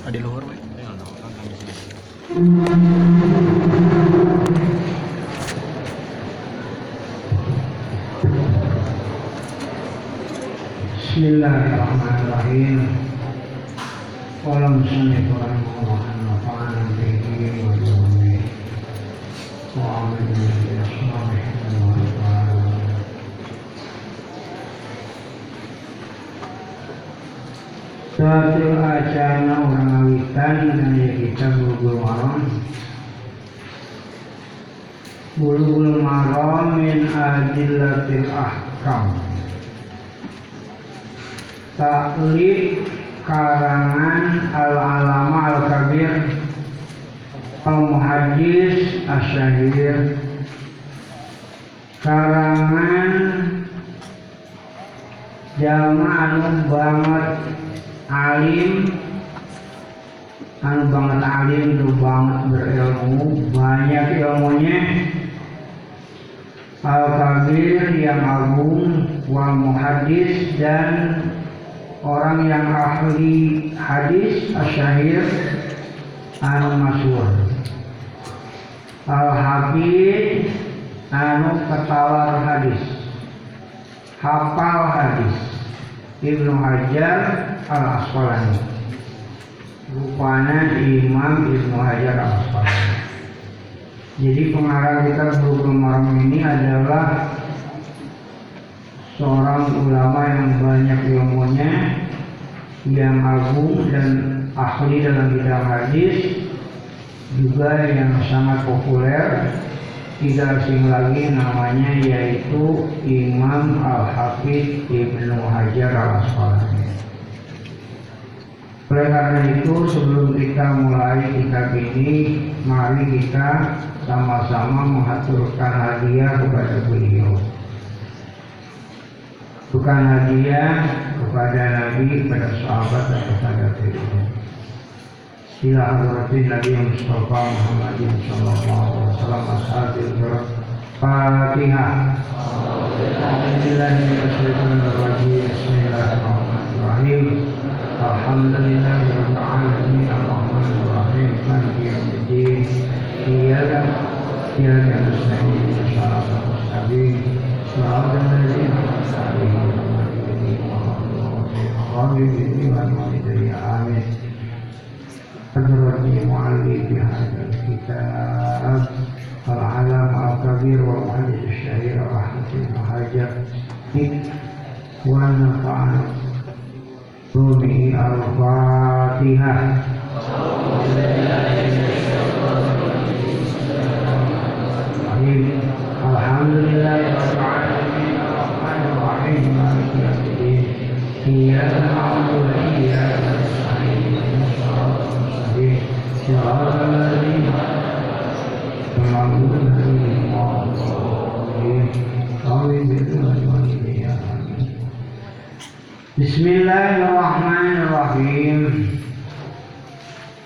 Ada luar, Pak. Bismillahirrahmanirrahim. Qala musannif dan kita bulu maram Bulu maram min adillatil ahkam. Taklid karangan al-alama al-kabir. Al-Muhajis Asyahir Karangan Jalma anu banget alim anu banget alim tuh banget berilmu. Banyak ilmunya. Al-kabir yang agung wal muhadis dan orang yang ahli hadis asyahir anu masyhur. Al-habib anu ketawar hadis. Hafal hadis. Ibnu Hajar al Asqalani rupanya Imam Ibnu Hajar al Asqalani jadi pengarang kita Bulughul Maram ini adalah seorang ulama yang banyak ilmunya yang agung dan ahli dalam bidang hadis juga yang sangat populer tidak asing lagi namanya yaitu Imam Al-Hafidh Ibnu Hajar Al-Asqalani. Oleh karena itu sebelum kita mulai kitab ini, mari kita sama-sama mengaturkan hadiah kepada beliau. Bukan hadiah kepada Nabi, kepada sahabat, dan kepada beliau. إلى حضرة النبي المصطفى محمد صلى الله عليه وسلم أصحاب الكرام فاتحة أعوذ بالله من الشيطان الرجيم بسم الله الرحمن الرحيم الحمد لله رب العالمين الرحمن الرحيم مالك يوم الدين إياك إياك نستعين صراط المستقيم صراط الذين أنعمت عليهم غير المغضوب عليهم آمين. حضرتي معلي في هذا الكتاب العلم الكبير والمحدث الشهير رحمة المهاجر ونفعنا به الفاتحة الحمد لله رب العالمين الرحمن الرحيم مالك يوم الدين إياك نعبد وإياك نستعين صراط المستقيم صراط الذين المغضوب عليهم ولا الضالين آمين Bismillahirrahmanirrahim.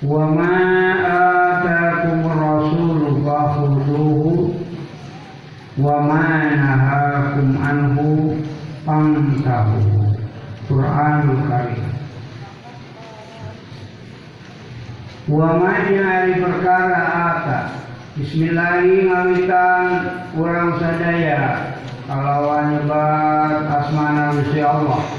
Wa ma atakum rasulu fakhudhuhu wa ma nahakum anhu fantahu. Qur'anul Karim. Wa ma ari perkara ata. Bismillahirrahmanirrahim. Kurang sadaya kalau nyebat asma Allah.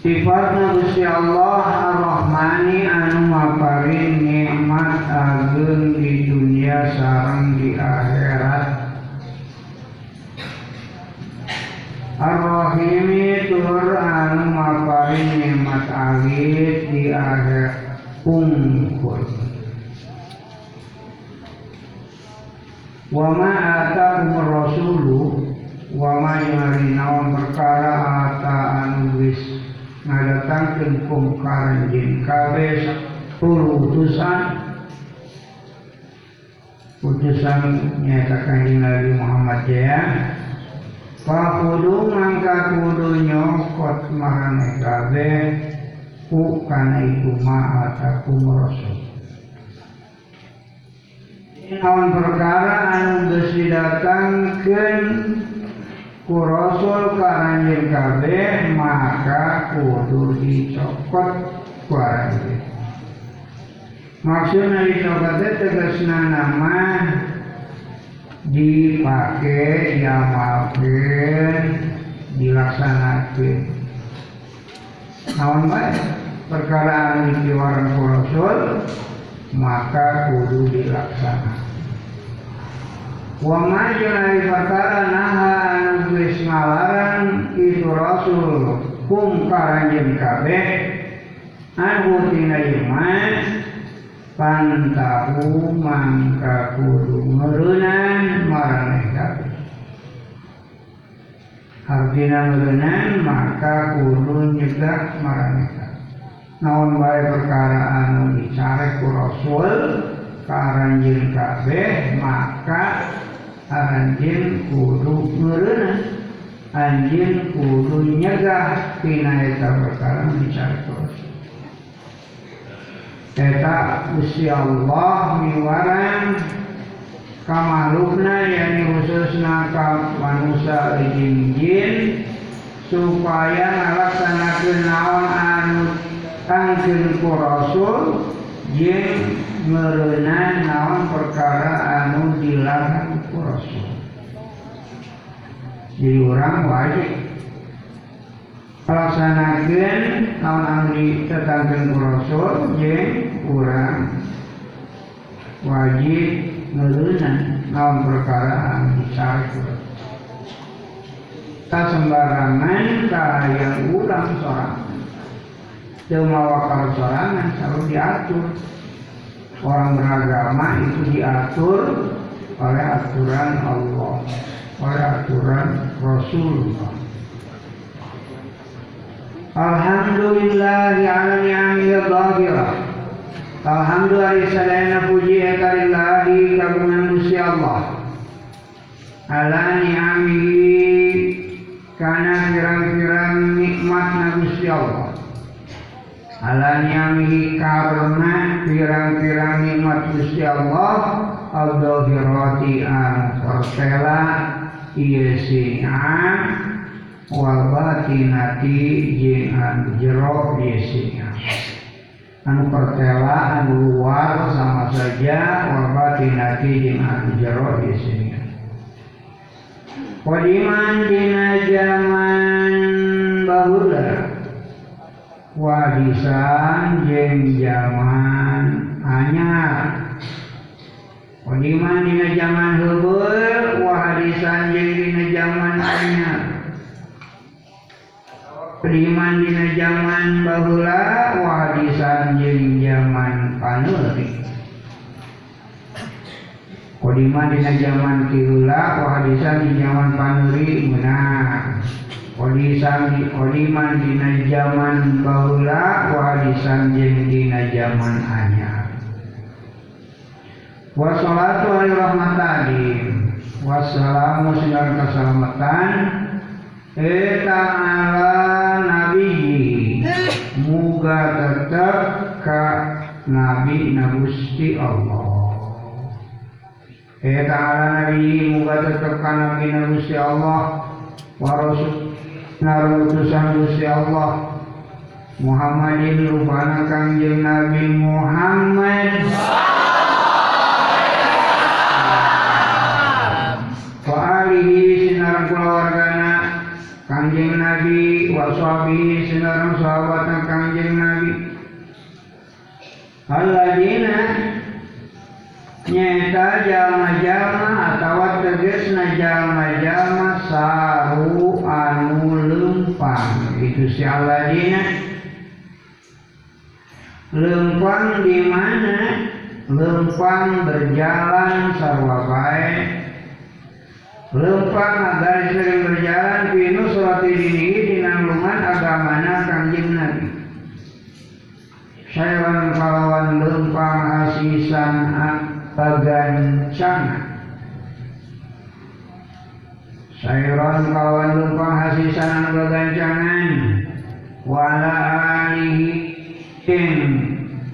Sifatna Gusti Allah Ar-Rahmani anu maparin nikmat ageun di dunia sareng di akhirat. Ar-Rahimi tur anu maparin nikmat alit di akhir pungkul. Wa ma atakum rasulu wa ma yari perkara ata anu wis ngadatangkeun kum karanjeun kabeh utusan utusan nyata kanjeng Nabi Muhammad ya. Pakudu mangka kudu nyokot marane kabeh. Ku kana iku ma'atakum rasul. Naon perkara anu geus didatangkeun ku rasul karanjir kabeh maka kudu dicopot ku aranjir maksudnya dicopot itu tegasna nama dipakai diamalkan dilaksanakan naon baik perkara anu diwaran ku rasul maka kudu dilaksanakan Wa ma jeung perkara naha anu geus itu Rasul kum karanjeun kabeh. Anu tina iman pantahu mangka kudu ngeureunan maraneh kabeh. Artina ngeureunan maka kudu nyegah maraneh kabeh. Naon bae perkara anu dicarek ku Rasul karanjeun kabeh maka anjing kudu ngeureunah anjing kudu nyegah. Tina eta perkara terus. Eta Gusti Allah miwaran kamalukna yakni khususna ka manusia jeung jin supaya ngalaksanakeun naon anu tangkeun ku Rasul. Jeung merenang naon perkara anu dilarang ku Rasul. Jadi orang wajib melaksanakan naon anu ditetangkeun ku Rasul jeung urang wajib merenang naon perkara anu dicari ku Rasul. Tak sembarangan kaya ulang seorang Cuma wakal sorangan selalu diatur orang beragama itu diatur oleh aturan Allah, oleh aturan Rasulullah. Alhamdulillah. Alhamdulillah puji eta lillahi kagungan Allah. Ala ni'amihi kana pirang-pirang nikmat Allah ala ni'amihi karena pirang-pirang nikmat Gusti Allah al-dhahirati anu pertela ieu si'an wal batinati jeung anu pertela anu luar sama saja wal batinati jeung anu jero ieu Wadiman dina zaman bahula wadisan jeung zaman anyar. Wadiman dina zaman heubeul wadisan jeung dina zaman anyar. Wadiman dina zaman baheula wadisan jeung zaman paneuri. Wadiman dina zaman kiheula wadisan jeung zaman paneuri meunang Wadisan wadiman dina zaman baheula wadisan jeung dina zaman anyar. Wassalatu ala rahmatani wassalamu keselamatan eta ala nabi muga tetep ka nabi nagusti Allah. Eta ala nabi muga tetep ka nabi nagusti Allah wa rasul narutusan Gusti Allah. Muhammadin rupana kangjeng Nabi Muhammad. Wa alihi sinarang keluargana kangjeng Nabi wa sinarang sahabat kangjeng Nabi. Alladzina nyata jalma-jalma atau tegesna jalma-jalma saru itu si Aladina lempang di mana? Lempang berjalan sarwa baik. Lempang agar sering berjalan pinu surat ini di nanggungan agamana kanjeng Nabi. Saywan kalawan lempang asisan pagancana Sayron kawan lempang hasisan bagancangan wala alihi ing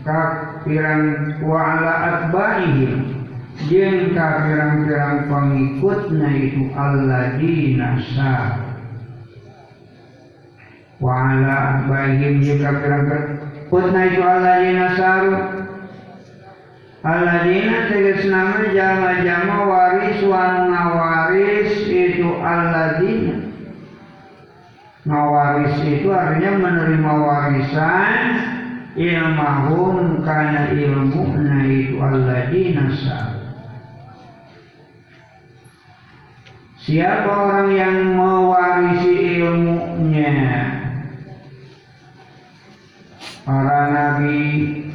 kak pirang wala atba'ihim jeung ka pirang-pirang pengikutna itu alladzina sa wa ala baihim jeung ka pirang-pirang pengikutna itu alladzina saru Alladzina tegas nama jama-jama waris wan ngawaris itu alladzina. Ngawaris itu artinya menerima warisan ilmahum karena ilmu na itu alladzina Siapa orang yang mewarisi ilmunya? Para nabi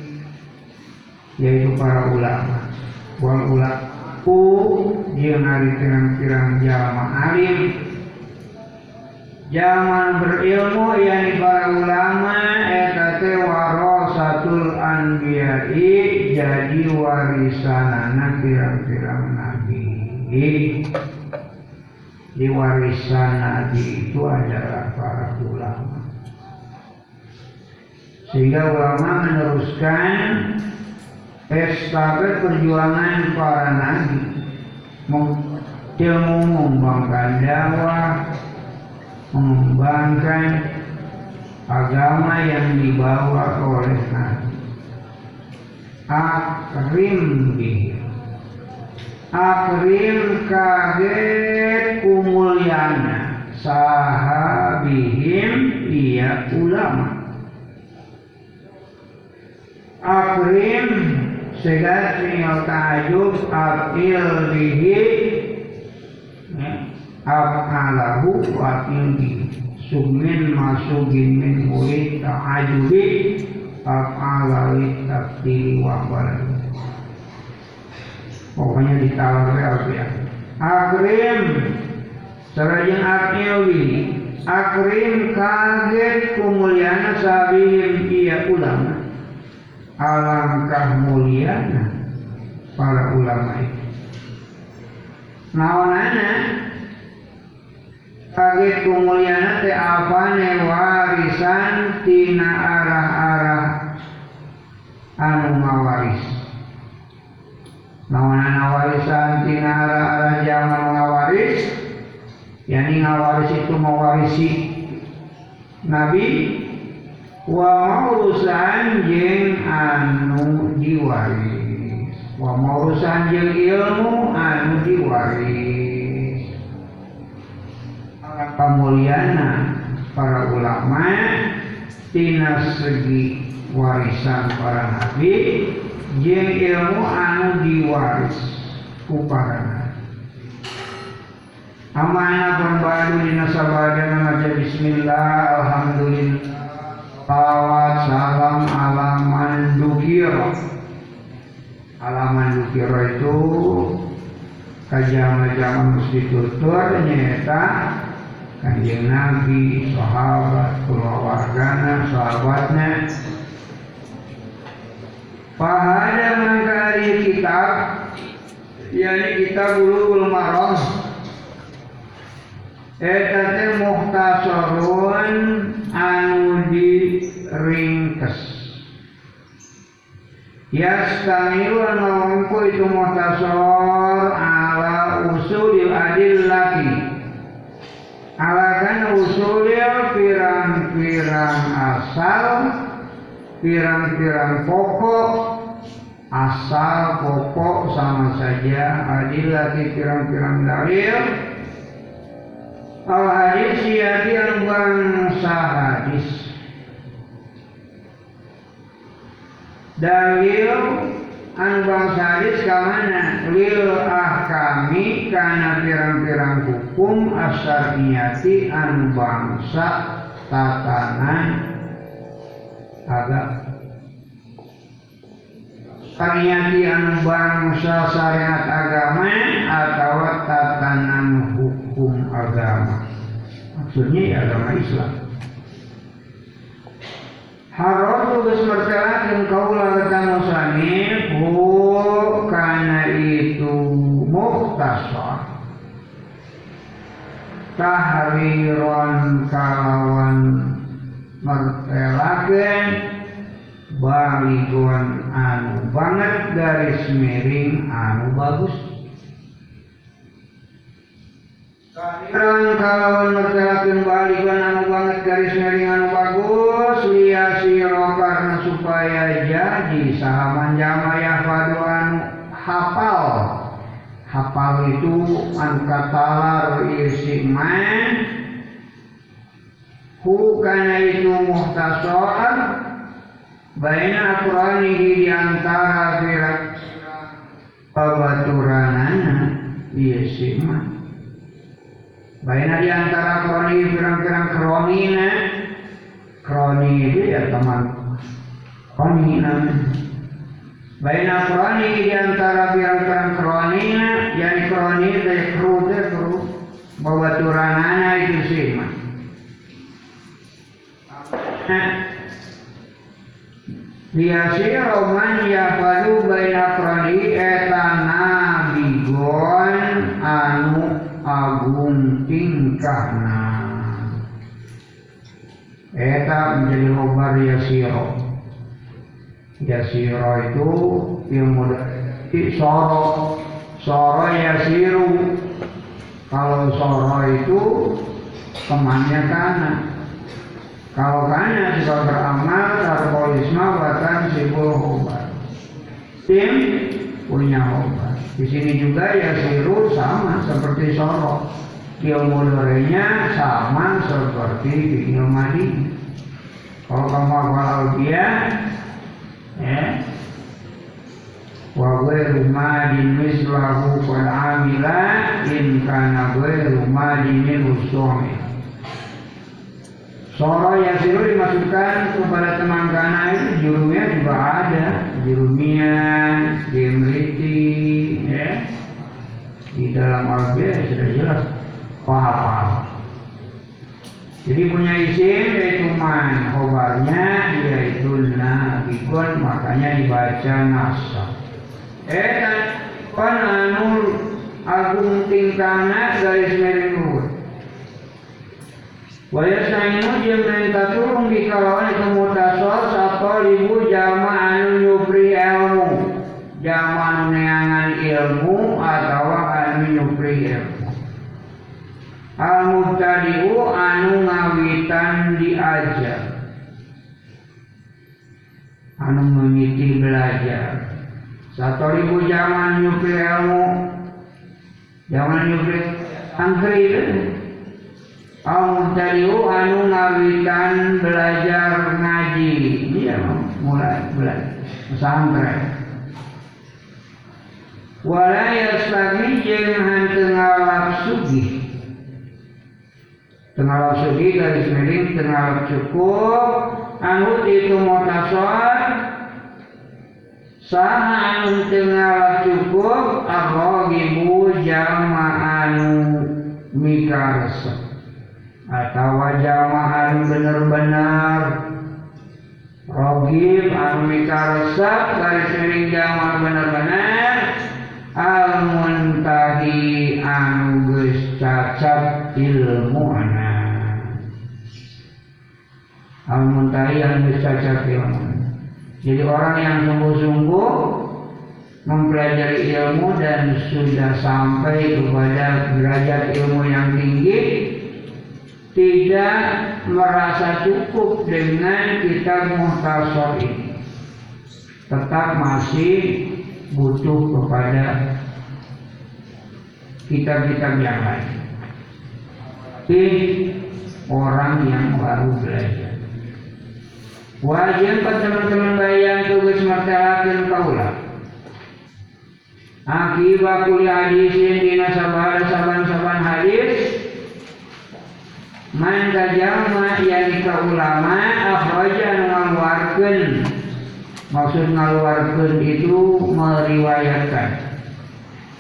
Yaitu para ulama. Wal ulaku Dia ngari pirang-pirang jalma alim. Zaman berilmu yang para ulama Eta teh warasatul anbiya'i Jadi warisanana pirang-pirang nabi. Di warisan Nabi itu adalah para ulama. Sehingga ulama meneruskan estafet perjuangan para nabi. Ilmu mengembangkan dakwah, mengembangkan agama yang dibawa oleh nabi. Akrim akrim kaget kumulyana sahabihim iya ulama akrim segat tinggal tajub akil bihi af'alahu wakil bihi sugmin masugin min murid ta'ajubi af'alawi tabdili wa baladu pokoknya ditawar ya akrim sarajeng akilwi akrim kaget kumuliana sabihim iya ulama alangkah muliana para ulama itu. Naonana kaget kumuliana teh apane? Warisan tina arah-arah anu mawaris. Nawana warisan tina arah-arah zaman ngawaris Yani ngawaris itu mewarisi Nabi Wa maurusan jeng anu diwaris. Wa maurusan jeng ilmu anu diwaris. Kamuliana para ulama Tina segi warisan para nabi jeung ilmu anu diwaris ku para Amana pembadu dina sabada maca bismillah alhamdulillah Salawat salam alaman dukir Alaman dukir itu Kajama-jama mesti tutur nyata Kanjeng Nabi, sahabat, keluargana, sahabatnya. Fahada mangkari kitab Yani kitab ulul maram. Eta teh muhtasarun anu diringkes Yastamilu ngawangku itu muhtasar ala usulil adillati. Ala kan usulil pirang-pirang asal pirang-pirang pokok asal pokok sama saja adilati pirang-pirang dalil al hadis al bangsa hadis dalil an bangsa hadis kamana lil ahkami karena pirang-pirang hukum asar niati an bangsa tatanan agak Kaniati anu bangsa syariat agama atau tatanan hukum agama. Maksudnya ya agama Islam. Harus tugas mertelakan kaulah kata musanif karena itu muktasar tahriron kalawan mertelakan baligon anu banget garis miring anu bagus Kalian kalau mertelakeun balikan anu banget garis miring anu bagus. Liya siro karena supaya jadi sahaman jama ya anu hafal. Hafal itu anu katalar isi man hu itu muhtasar. Baina aqranihi di antara firak babaturanana iya mah baina di antara kroni pirang-pirang kronina kroni itu ya teman. Kroni namanya baina kroni di antara pirang-pirang kronina yani kroni dari kru teh kru. Babaturanana itu sih mah Biasira man yafalu baina pradi etana bigon anu agung tingkahna. Eta menjadi hobar yasiro. Yasiro itu ilmu soro. Soro yasiru. Kalau soro itu temannya kanan. Kalau kana sudah beramal tarbolisma bahkan sibul hobar. Tim punya hobar. Di sini juga ya siru sama seperti soro. Ilmu lorenya sama seperti ilmu madi. Kalau kamu hafal dia, ya, wa ghairu madin mislahu qad amila in kana ghairu madin usumi Soro yang siru dimasukkan kepada teman kana itu jurumnya juga ada Jurumian, Gemriti ya. Di dalam Al-Quran sudah jelas. Paham. Jadi punya isim yaitu man Khobarnya yaitu nabikun Makanya dibaca nasa Eh kan anul agung tingkana garis miring luhur Waya sainu jeung perintah turun di kalawan itu mutasos atau ribu jama anu nyupri ilmu jama anu neangan ilmu atau anu nyupri ilmu al mubtadi'u anu ngawitan diajar. Anu mengiti belajar. Satu ribu jama nyupri ilmu. Jama nyupri angkri itu Al-Muhtadiu anu ngawitan belajar ngaji. Dia mulai belajar. Pesantren Wala yastagi jeung hanteu ngalap sugih Tengalap sugih garis miring tengalap cukup. Anu itu motasor Saha anu tengalap cukup Arrogibu jama anu mikarsa atau jamaah anu bener-bener rogib anu mikaresep garis miring jamaah bener-bener al muntahi anu geus cacat ilmu al muntahi anu geus cacat ilmu jadi orang yang sungguh-sungguh mempelajari ilmu dan sudah sampai kepada derajat ilmu yang tinggi tidak merasa cukup dengan kitab muhtasar ini. Tetap masih butuh kepada kitab-kitab yang lain. Tapi orang yang baru belajar. Wajib teman-teman bayang tugas martalakin kaulah akibat kuliah hadisin dina sabara saban-saban hadis man kajama yani ka ulama akhraja ngaluarkeun maksud ngaluarkeun itu meriwayatkan.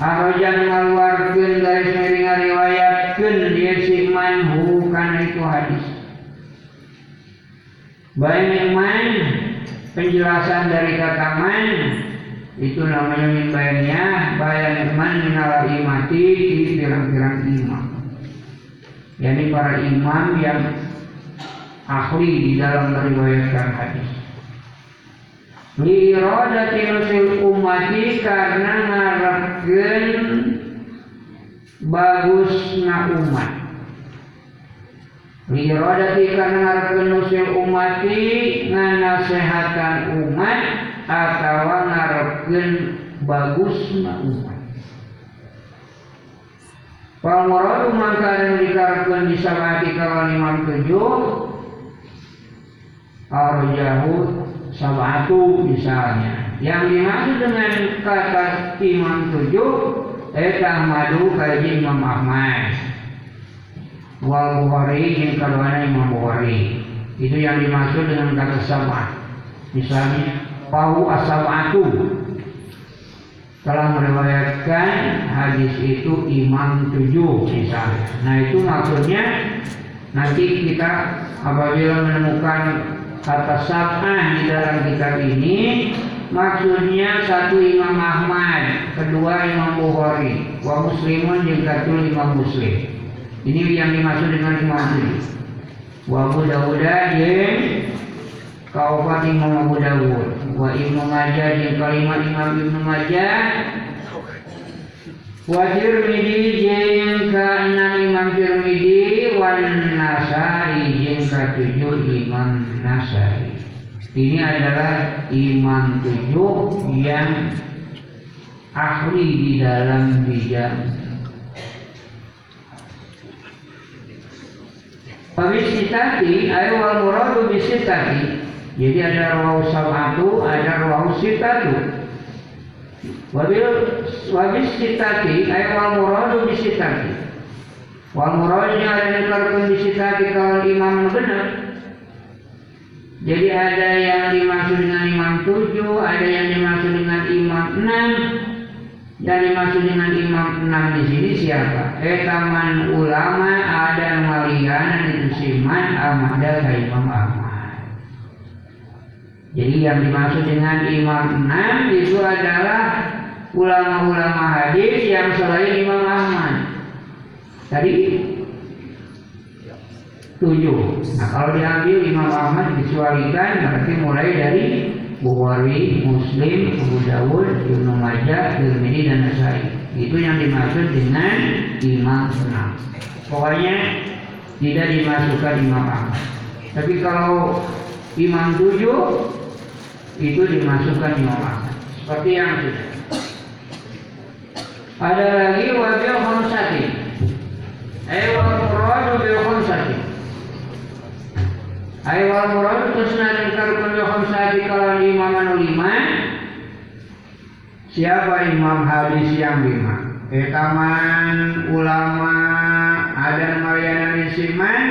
Akhraja ngaluarkeun garis miring ngariwayatkeun dia si man hu kana itu hadis. Bayan man penjelasan dari kata man itu namanya min bayannya bayan man minal imati di pirang-pirang imam. Yakni para imam yang ahli di dalam meriwayatkan hadis. Li iradati nusul umati karena ngarepkeun bagusna umat. Li iradati karena ngarepkeun nusul umati nganasehatan umat atawa ngarepkeun bagusna umat. Pamoradu maka yang dikarepkeun bisa mati kalau imam tujuh Arjahu sabatu misalnya. Yang dimaksud dengan kata imam tujuh Eta madu kaji Imam Ahmad Wal Bukhari yang kedua Imam Bukhari Itu yang dimaksud dengan kata sabah Misalnya Pahu asabatu telah meriwayatkan hadis itu imam tujuh misalnya. Nah itu maksudnya nanti kita apabila menemukan kata sab'ah di dalam kitab ini maksudnya satu Imam Ahmad, kedua Imam Bukhari, wa muslimun juga satu Imam Muslim. Ini yang dimaksud dengan Imam Muslim. Wa Abu Dawud Kaufat Imam Abu Dawud Wa Ibnu Majah yang kalimat Imam Ibnu Majah Wa Tirmidhi yang keenam Imam Tirmidhi Wa Nasai yang ketujuh Imam Nasai Ini adalah imam tujuh yang ahli di dalam bidang Pabisitati ayo wal muradu bisitati jadi ada rawahu sab'atu, ada rawahu sitatu. Wabil wabis sitati ay wal muradu bi sitati. Wal muradnya ada yang dikarepkeun di sitati kalau imam benar. Jadi ada yang dimaksud dengan imam tujuh, ada yang dimaksud dengan imam enam, dan dimaksud dengan imam enam di sini siapa? Etaman ulama ada maliana itu siman amada imam Ahmad. Jadi yang dimaksud dengan imam enam itu adalah ulama-ulama hadis yang selain Imam Ahmad. Tadi tujuh. Nah kalau diambil Imam Ahmad dikecualikan berarti mulai dari Bukhari, Muslim, Abu Dawud, Ibnu Majah, Tirmidzi dan Nasai. Itu yang dimaksud dengan Imam enam. Pokoknya tidak dimasukkan Imam Ahmad. Tapi kalau Imam tujuh itu dimasukkan Imam Ahmad. Seperti yang sudah. Ada lagi wabil khamsati. Bil khamsati. Ayo wal muradu kusna dan karukun bil khamsati kalau imam anu lima. Siapa imam hadis yang lima? Etaman ulama ada Maryana bin Siman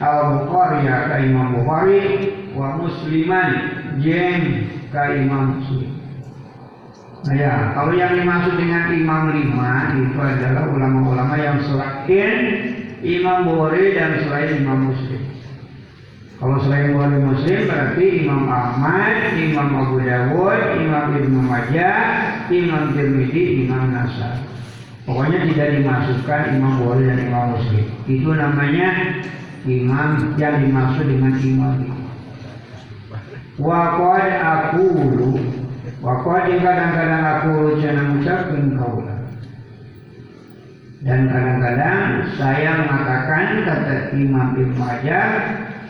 Al Bukhari ya ka Imam Bukhari wa Musliman jeng ka Imam Muslim. Nah ya, kalau yang dimaksud dengan imam lima itu adalah ulama-ulama yang selain Imam Bukhari dan selain Imam Muslim. Kalau selain Bukhari Muslim berarti Imam Ahmad, Imam Abu Dawud, Imam Ibnu Majah, Imam Tirmidzi, Imam Nasai. Pokoknya tidak dimasukkan Imam Bukhari dan Imam Muslim. Itu namanya imam yang dimaksud dengan imam. Wakad aku wakad kadang-kadang aku jangan ucapkan kaulah. Dan kadang-kadang saya mengatakan kata Imam Ibn Majah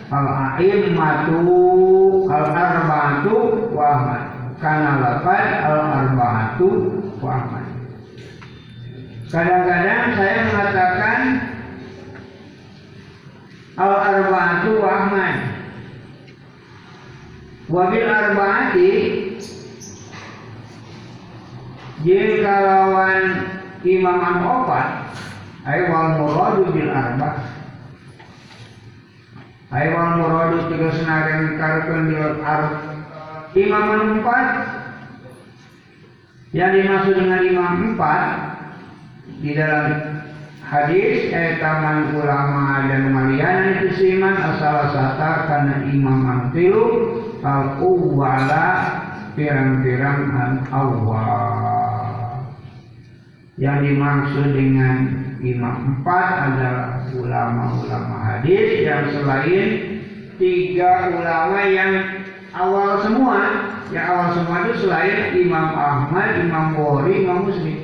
al-a'immatu al-arba'atu wa Ahmad. Karena lafaz al-arba'atu wa Ahmad. Kadang-kadang saya mengatakan al-arba'atu wa Ahmad. Wabil arba'ati jika lawan imam an opat ay wal muradu bil arba ay wal muradu tiga senarin karpen bil ar imam an empat yang dimaksud dengan imam empat di dalam hadis etaman ulama dan malian itu siman asal sata karena imam antilu al wala pirang-pirang an awal yang dimaksud dengan imam empat adalah ulama-ulama hadis yang selain tiga ulama yang awal semua, yang awal semua itu selain Imam Ahmad, Imam Bukhari, Imam Muslim.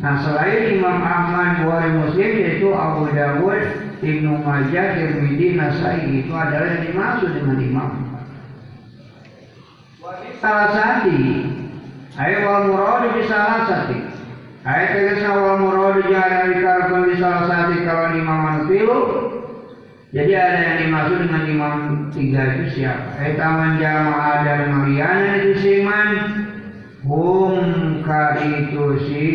Nah selain Imam Ahmad, Bukhari, Muslim yaitu Abu Dawud, Ibnu Majah, Tirmidzi, Nasai itu adalah yang dimaksud dengan Imam. Salah satu, ayat wal murad di salah satu. Jadi ada yang dimaksud dengan imam tiga itu siapa? Etaman jamaah dan Mariana itu siman. Hum ka itu si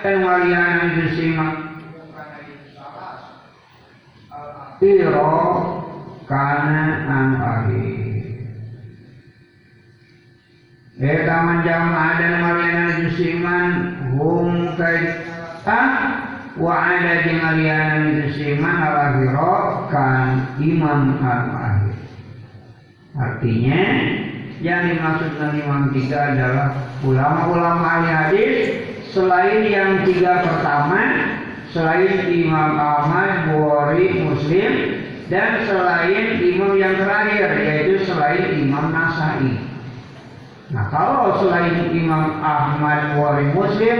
dan Mariana itu siman. Tiro kana anu Etaman jamaah dan Mariana itu siman. Hum ka wa ada jeung aliana musiman al kan imam al akhir artinya yang dimaksud dengan imam tiga adalah ulama-ulama ahli hadis selain yang tiga pertama selain Imam Ahmad, Bukhari, Muslim dan selain imam yang terakhir yaitu selain Imam Nasai. Nah kalau selain Imam Ahmad, Bukhari, Muslim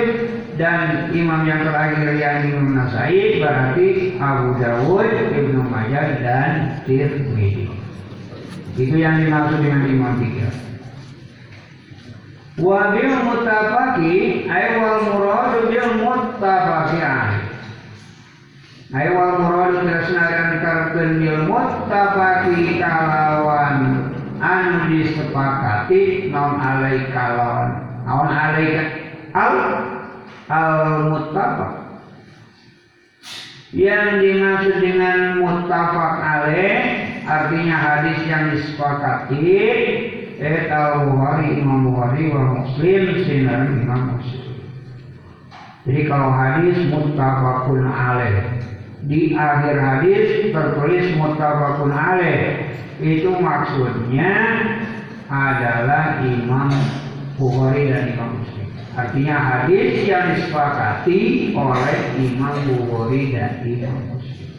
dan imam yang terakhir yang Imam Nasai berarti Abu Dawud, Ibnu Majah dan Tirmidzi. Itu yang dimaksud dengan imam tiga. Wa bil muttafaqi ay wal muradu bil muttafaqi ay wal muradu tresnakan karepkeun bil muttafaqi kalawan anu disepakati naon alai kalawan naon alai al? Al-muttafaq. Yang dimaksud dengan muttafaq alaih artinya hadis yang disepakati eh Bukhari Imam Bukhari wa Muslim sinar Imam Muslim. Jadi kalau hadis muttafaqun alaih di akhir hadis tertulis muttafaqun alaih itu maksudnya adalah Imam Bukhari dan Imam Muslim Artinya hadis yang disepakati oleh Imam Bukhari dan Imam Muslim.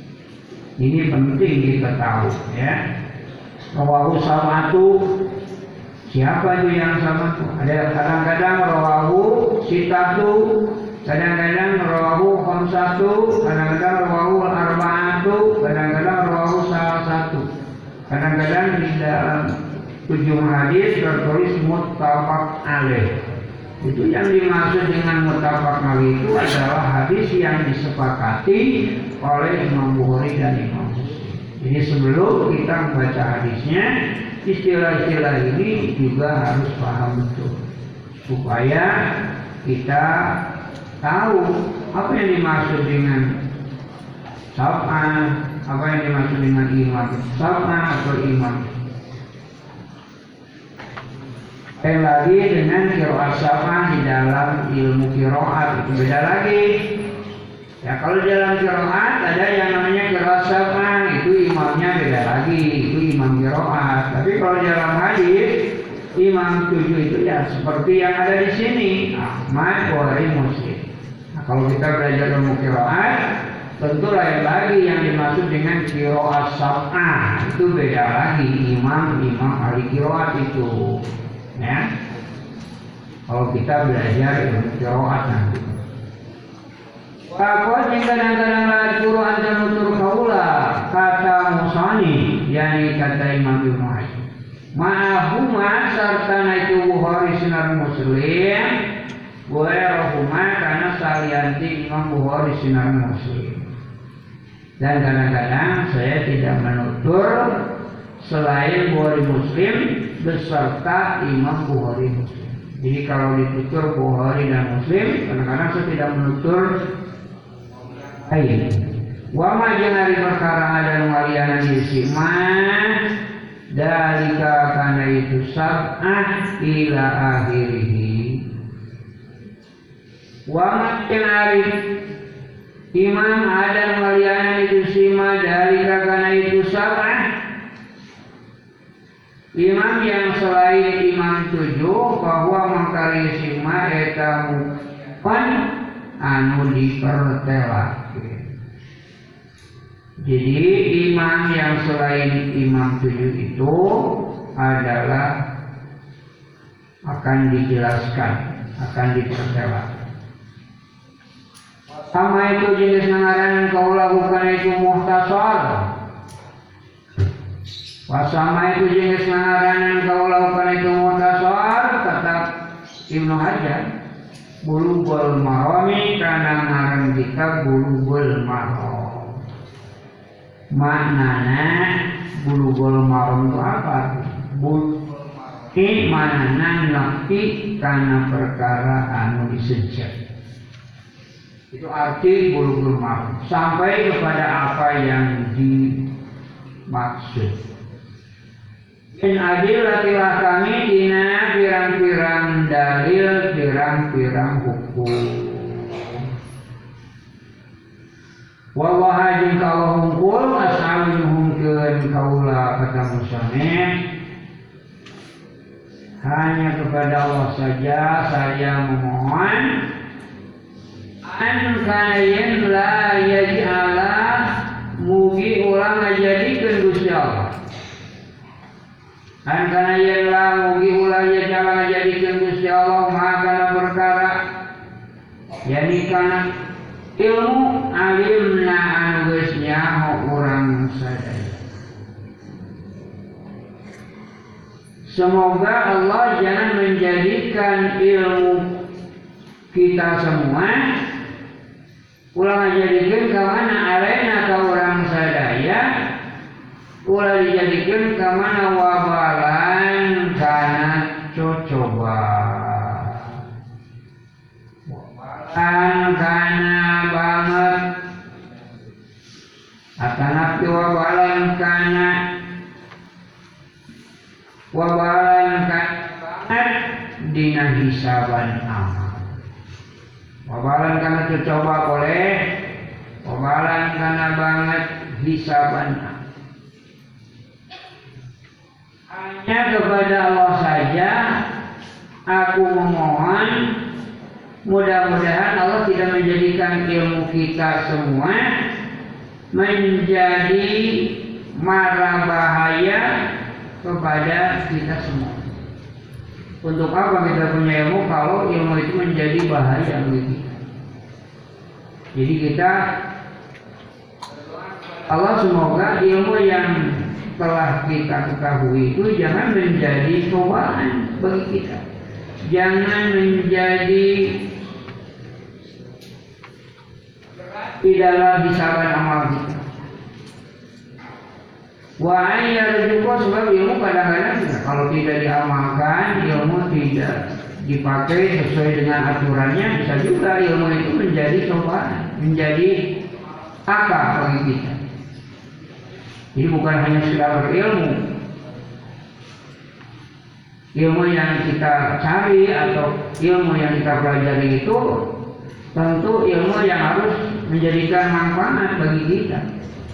Ini penting kita tahu ya. Rawahu samatu Siapa itu yang sama? Ada kadang-kadang rawahu sitatu, kadang-kadang rawahu khamsatu, kadang-kadang rawahu arba'atu, kadang-kadang rawahu salah satu. Kadang-kadang di dalam tujuh hadis tertulis muttafaq alaih. Itu yang dimaksud dengan mutafak kali itu adalah hadis yang disepakati oleh Imam Bukhari dan Imam Muslim. Jadi sebelum kita membaca hadisnya, istilah-istilah ini juga harus paham betul supaya kita tahu apa yang dimaksud dengan sab'an, apa yang dimaksud dengan imam sab'an atau imam Lain lagi dengan kiroat di dalam ilmu kiroat itu beda lagi. Ya kalau di dalam kiroat ada yang namanya kiroat itu imamnya beda lagi. Itu imam kiroat. Tapi kalau di dalam hadis imam tujuh itu ya seperti yang ada di sini. Ahmad Bukhari Muslim. Nah, kalau kita belajar ilmu kiroat tentu lain lagi yang dimaksud dengan kiroat sab'ah itu beda lagi imam imam ahli kiroat itu. Ya. Kalau kita belajar ilmu qiraat nanti. Kakot yang kadang-kadang lahat Quran dan nutur kaula kata Musani yakni kata Imam Ibnu Ma'ahuma serta itu Bukhari sinar Muslim Bukhari karena salianti Imam Bukhari sinar Muslim dan kadang-kadang saya tidak menutur selain Bukhari Muslim beserta Imam Bukhari Muslim. Jadi kalau ditutur Bukhari dan Muslim, kadang-kadang saya tidak menutur lain. Wa ma hari perkara ada waliana di dalika kana itu sab'ah ila akhirih. Wa ma hari Imam Adam waliana itu sima dalika kana itu sab'ah Imam yang selain imam tujuh bahwa mengkari sima eta pan anu dipertelake. Jadi imam yang selain imam tujuh itu adalah akan dijelaskan, akan diperjelas. Sama itu jenis ngaran kau lakukan itu muhtasar. Wasama itu jenis ngaran kau lakukan itu muhtasar kata Ibnu Hajar. Bulughul marami karena ngaran kita bulughul maram. Maknanya bulughul maram itu apa? Bul ini mana nakti karena perkara anu disejak. Itu arti bulu-bulu maaf sampai kepada apa yang dimaksud. In latilah kami dina pirang-pirang dalil pirang-pirang hukum Wallah jeung kalau hukum asal nuhungkeun kaula kata musannif hanya kepada Allah saja saya memohon. An kayen la yaj'ala mugi ulang ngajadikeun Gusti Allah. An la mugi ulang yaj'ala ngajadikeun Gusti Allah maka perkara yani kana ilmu alimna anu geus nyaho urang sadaya Semoga Allah jangan menjadikan ilmu kita semua ulang dijadikan ke mana arena ke orang sadaya ulah dijadikan ke mana wabalan karena cocoba wabalan karena banget. Akan wabalan karena wabalan karena banget dina hisaban amal. Wabalan karena tercoba oleh Wabalan karena banget hisaban Hanya kepada Allah saja Aku memohon Mudah-mudahan Allah tidak menjadikan ilmu kita semua Menjadi mara bahaya kepada kita semua untuk apa kita punya ilmu kalau ilmu itu menjadi bahaya bagi kita? Jadi kita Allah semoga ilmu yang telah kita ketahui itu jangan menjadi cobaan bagi kita. Jangan menjadi di dalam hisaban amal kita. Wah ya juga sebab ilmu kadang-kadang kalau tidak diamalkan ilmu tidak dipakai sesuai dengan aturannya bisa juga ilmu itu menjadi cobaan, menjadi akal bagi kita. Jadi bukan hanya sekedar berilmu, ilmu yang kita cari atau ilmu yang kita pelajari itu tentu ilmu yang harus menjadikan manfaat bagi kita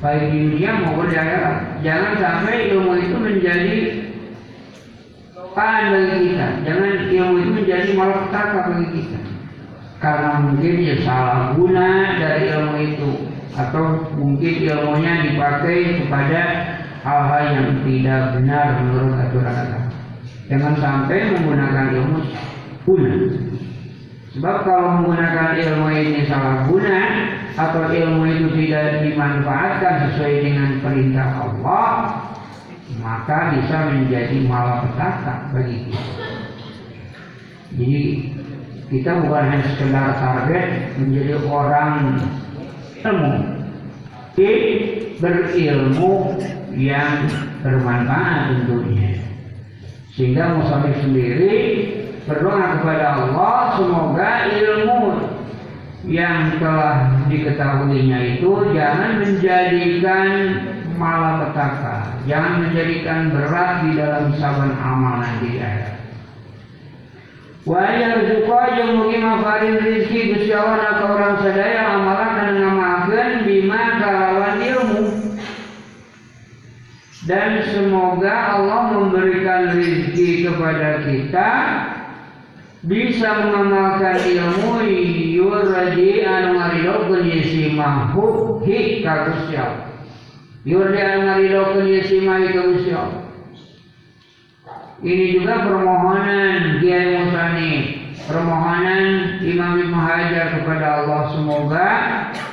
baik di dunia maupun di akhirat. Jangan sampai ilmu itu menjadi cobaan bagi kita. Jangan ilmu itu menjadi malapetaka bagi kita. Karena mungkin ya salah guna dari ilmu itu atau mungkin ilmunya dipakai kepada hal-hal yang tidak benar menurut aturan agama. Jangan sampai menggunakan ilmu guna. Sebab kalau menggunakan ilmu ini salah guna, atau ilmu itu tidak dimanfaatkan sesuai dengan perintah Allah, maka bisa menjadi malapetaka bagi kita. Jadi kita bukan hanya sekedar target menjadi orang ilmu, tapi berilmu yang bermanfaat tentunya. Sehingga musafir sendiri berdoa kepada Allah semoga ilmu yang telah diketahuinya itu jangan menjadikan malapetaka, jangan menjadikan berat di dalam saban amal nanti akhirat. Wa yarzuqa jeung mugi mafarin rezeki Gusti Allah ka orang sadaya amalan kana ngamalkeun bima kalawan ilmu. Dan semoga Allah memberikan rezeki kepada kita bisa mengamalkan ilmu yurdi anu ngaridokeun yasimahu hi ka Gusti Allah anu ngaridokeun yasimahi ka Gusti Allah Ini juga permohonan Kiai Musani, permohonan Imam Ibnu Hajar kepada Allah. Semoga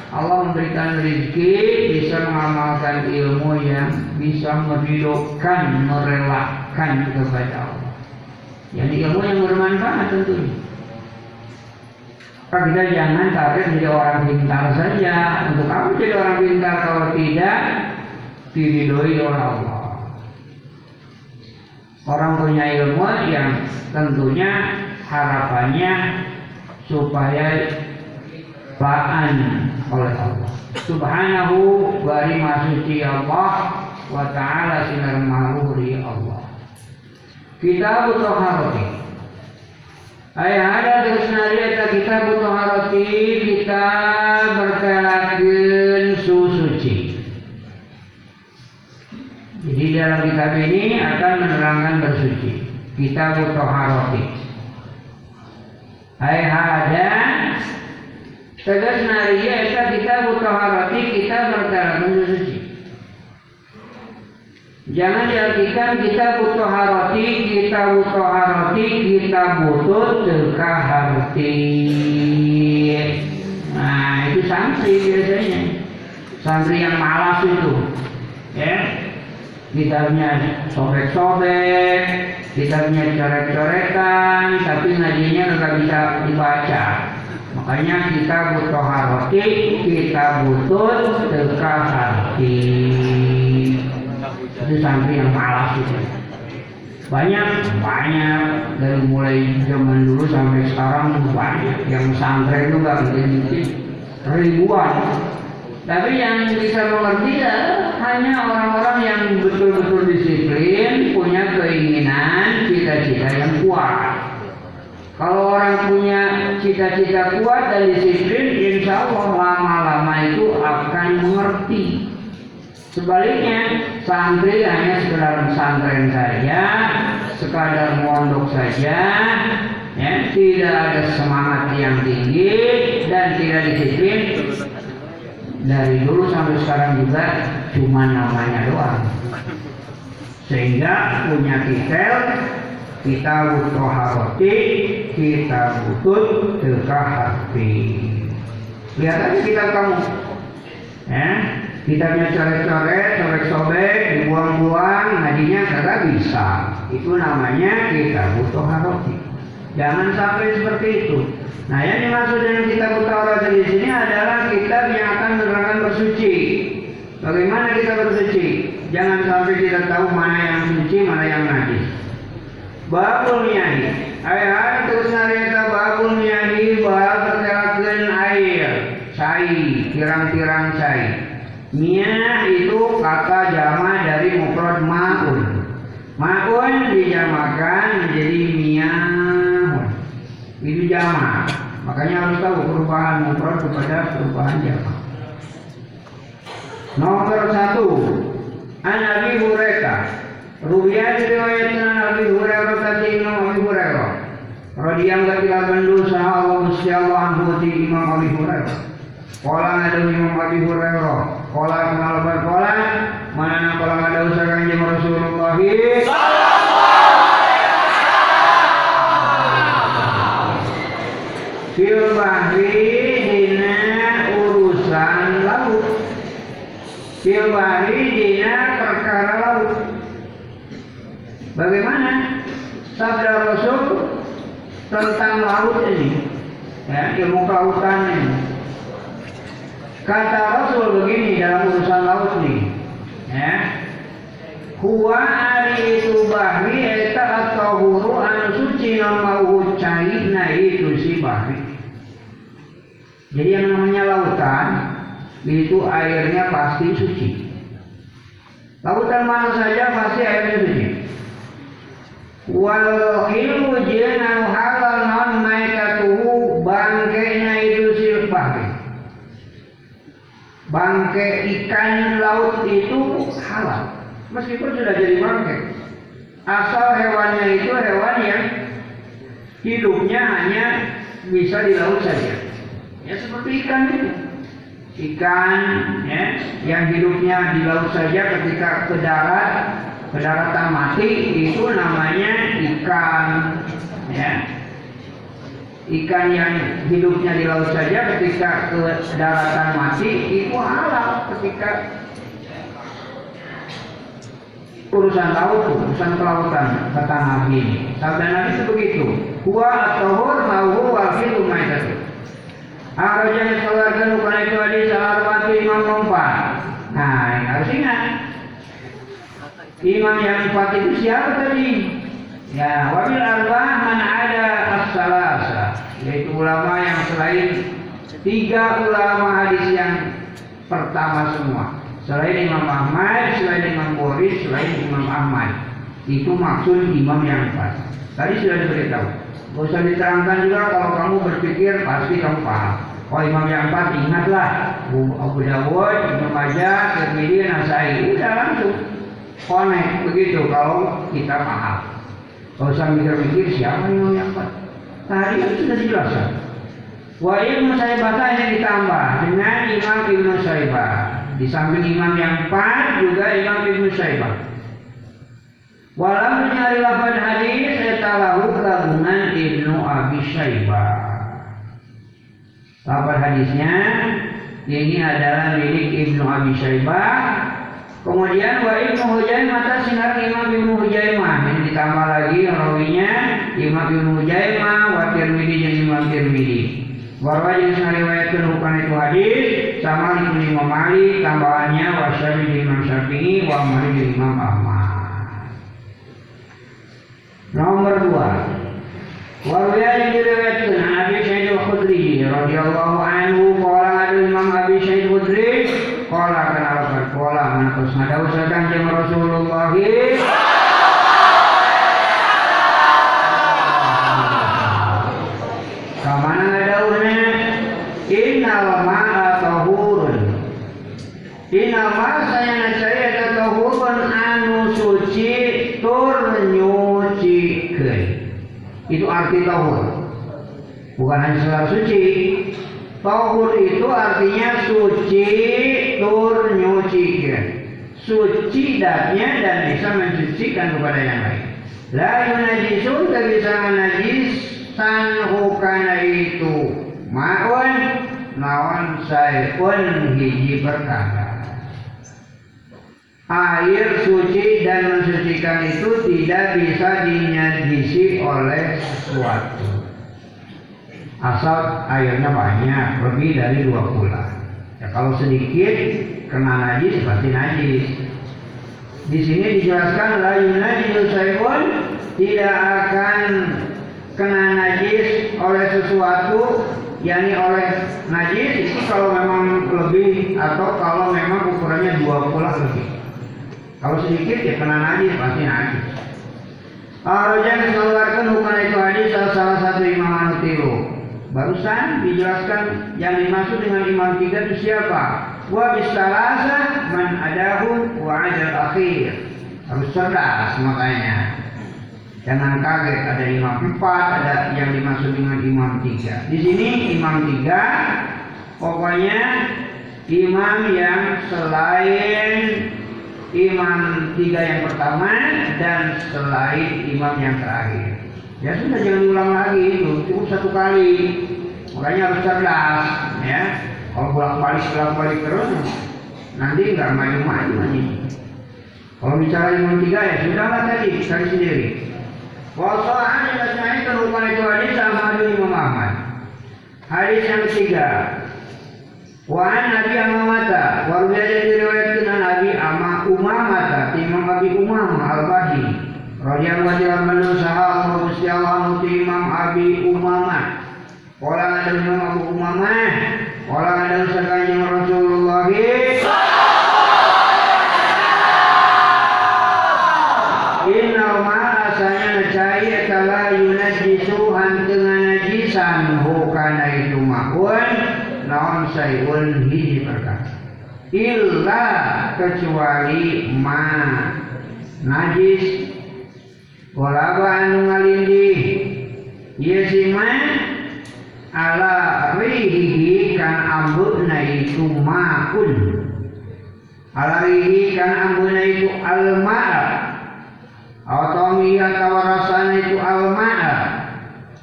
Allah memberikan rezeki bisa mengamalkan ilmu yang bisa meridokkan, merelakan kepada Allah. Jadi ilmu yang bermanfaat tentunya. Maka kita jangan target menjadi orang pintar saja. Untuk apa jadi orang pintar kalau tidak diridhoi oleh Allah? Orang punya ilmu yang tentunya harapannya supaya baan oleh Allah. Subhanahu bari masuci Allah wa ta'ala sinar mahuri Allah. Kita butuh haroti. Ayah ada terus nari kita butuh haroti kita berkelakin susuci. Jadi dalam kitab ini akan menerangkan bersuci. Kita butuh haroti. Ayah ada Tegas nariya eta kita butuh haroti kita berkelakin. Jangan diartikan kita butuh haroti, kita butuh haroti, kita butuh teka harti. Nah itu santri biasanya, santri yang malas itu, ya. Kitabnya sobek-sobek, kitabnya coret-coretan, tapi ngajinya nggak bisa dibaca. Makanya kita butuh haroti, kita butuh teka harti itu santri yang malas itu banyak banyak. Dari mulai zaman dulu sampai sekarang banyak yang santri itu gak ngerti. Ribuan. Tapi yang bisa mengerti ya hanya orang-orang yang betul-betul disiplin punya keinginan cita-cita yang kuat. Kalau orang punya cita-cita kuat dan disiplin insya Allah lama-lama itu akan mengerti Sebaliknya, santri hanya sekedar pesantren saja, sekadar mondok saja, ya, tidak ada semangat yang tinggi dan tidak disiplin. Dari dulu sampai sekarang juga cuma namanya doang. Sehingga punya titel, kita butuh haroti, kita butuh teka hati. Lihat aja kita kamu. Ya, kitabnya coret-coret, sobek-sobek, dibuang-buang, ngajinya kagak bisa. Itu namanya kita butuh haroti. Jangan sampai seperti itu. Nah, yang dimaksud dengan kita butuh haroti di sini adalah kitab yang akan menerangkan bersuci. Bagaimana kita bersuci? Jangan sampai kita tahu mana yang suci, mana yang najis. Babul nyahi. Ayat terus narita babul nyahi bab terkelakan air, cai, tirang-tirang cai. Mia itu kata jama dari mufrad ma'un. Ma'un dijamakan menjadi miahun. Itu jama. Makanya harus tahu perubahan mufrad kepada perubahan jama. Nomor satu, An Abi. Rubiah diriwayatkan Abi Hurairah tadi Imam Abi Hurairah. Radiyallahu ta'ala anhu saha Allah anhu Imam Abi Hurairah. Ngadu Imam Abi Hurairah. Kala kenal berkola. Mana kala ngadu usaha kanjeng Rasulullah. Fil bahri dina urusan laut. Fil bahri dina perkara laut. Bagaimana sabda Rasul tentang laut ini? Ya, ilmu kelautan ini. Kata Rasul begini dalam urusan laut nih. Ya. Huwa ari itu bahri eta atau huru anu suci nama cai na itu si bahri. Jadi yang namanya lautan itu airnya pasti suci. Lautan mana saja pasti airnya suci. Wal hilu jeung halal non maitatuhu bangkainya itu si bahri. Bangkai ikan laut itu halal meskipun sudah jadi bangkai. Asal hewannya itu hewan yang hidupnya hanya bisa di laut saja. Ya seperti ikan itu. ikan ya yang hidupnya di laut saja ketika ke darat ke daratan mati itu namanya ikan ya ikan yang hidupnya di laut saja ketika ke daratan mati itu halal ketika urusan laut urusan kelautan kata Nabi ini sabda Nabi itu begitu huwa at-tahur mauhu wal fitu maitatu Akhirnya keluarga bukan itu hadis al imam empat. Nah, ini harus ingat. Imam yang empat itu siapa tadi? Ya, wabil arba'ah man ada as-salasa, ulama yang selain tiga ulama hadis yang pertama semua. Selain Imam Ahmad, selain Imam Boris, selain Imam Ahmad. Itu maksud imam yang empat. Tadi sudah diberitahu. Gak usah diterangkan juga kalau kamu berpikir pasti kamu paham. Oh imam yang empat ingatlah Abu Dawud, Ibnu Majah, Tirmidzi, Nasai. Udah langsung connect begitu kalau kita paham. Kalau usah mikir-mikir siapa imam yang empat. Tadi kan sudah dijelaskan. Wa ilmu saibah yang ditambah dengan Imam Ibnu Saibah. Di samping imam yang empat juga Imam Ibnu Saibah. Walau mencari lafaz hadis, saya tahu gabungan Ibnu Abi Saibah. Kabar hadisnya ini adalah milik Ibnu Abi Syaibah. Kemudian wa Ibnu mata sinar Imam Ibnu Hujaimah. Ini ditambah lagi rawinya Imam Ibnu Hujaimah wa Tirmidzi dan Imam Tirmidzi. Warwa yang riwayatkan bukan itu hadis sama Ibnu Imam Malik tambahannya wa Syafi'i Imam Syafi'i wa Malik Imam Ahmad. Nomor dua, Warwiya yang diriwayatkan Abi Syaid al-Khudri radhiyallahu anhu qala Imam Abi Syaid al-Khudri qala kenapa qala mana terus ada usahakan jeung Rasulullah Kamana ngadauhna innal ma'a tahurun Innal ma'a saya tahurun anu suci tur nyucikeun itu arti tauhid. Bukan hanya suci. Tauhid itu artinya suci tur nyuci. Suci datnya dan bisa mencucikan kepada yang lain. La yunajisun tak bisa menajis hukana itu maun nawan saifun hiji perkara. Air suci dan mensucikan itu tidak bisa dinyajisi oleh sesuatu. Asal airnya banyak, lebih dari dua bulan. Ya kalau sedikit kena najis pasti najis. Di sini dijelaskan la yunajis saibun tidak akan kena najis oleh sesuatu yakni oleh najis itu kalau memang lebih atau kalau memang ukurannya dua bulan lebih. Kalau sedikit ya kena najis pasti najis. Arajan mengeluarkan hukum itu hadis salah, satu imam anu tilu. Barusan dijelaskan yang dimaksud dengan imam tiga itu siapa? Wa bisalasa man adahu wa ajal akhir. Harus cerdas makanya. Jangan kaget ada imam empat, ada yang dimaksud dengan imam tiga. Di sini imam tiga, pokoknya imam yang selain imam tiga yang pertama dan selain imam yang terakhir. Ya sudah jangan diulang lagi itu cukup satu kali. Makanya harus cerdas ya. Kalau bolak balik bolak balik terus nanti nggak maju-maju nanti. Kalau bicara imam tiga ya sudahlah tadi cari sendiri. Wasohan yang itu terupan itu hadis sama Imam Ahmad. Hadis yang ketiga, Wan Nabi Amamata, warga yang diriwayatkan Nabi Ama Umamata, Imam Abi Umam Al-Bahi. Radhiyallahu anhu sahabat Gusti Allah Imam Abi Umamah. Qala ada Imam Abu Umamah, qala ada sekalian Rasulullah. Inna ma asanya cai kala yunajisu hantengan najisan. Hukana itu makun naon sayun hiji perkara illa kecuali ma najis walaba anu ngalindih ieu si ma ala rihihi kan ambuna itu makun alarihi kan ambuna itu alma'a atau atau rasanya itu alma'a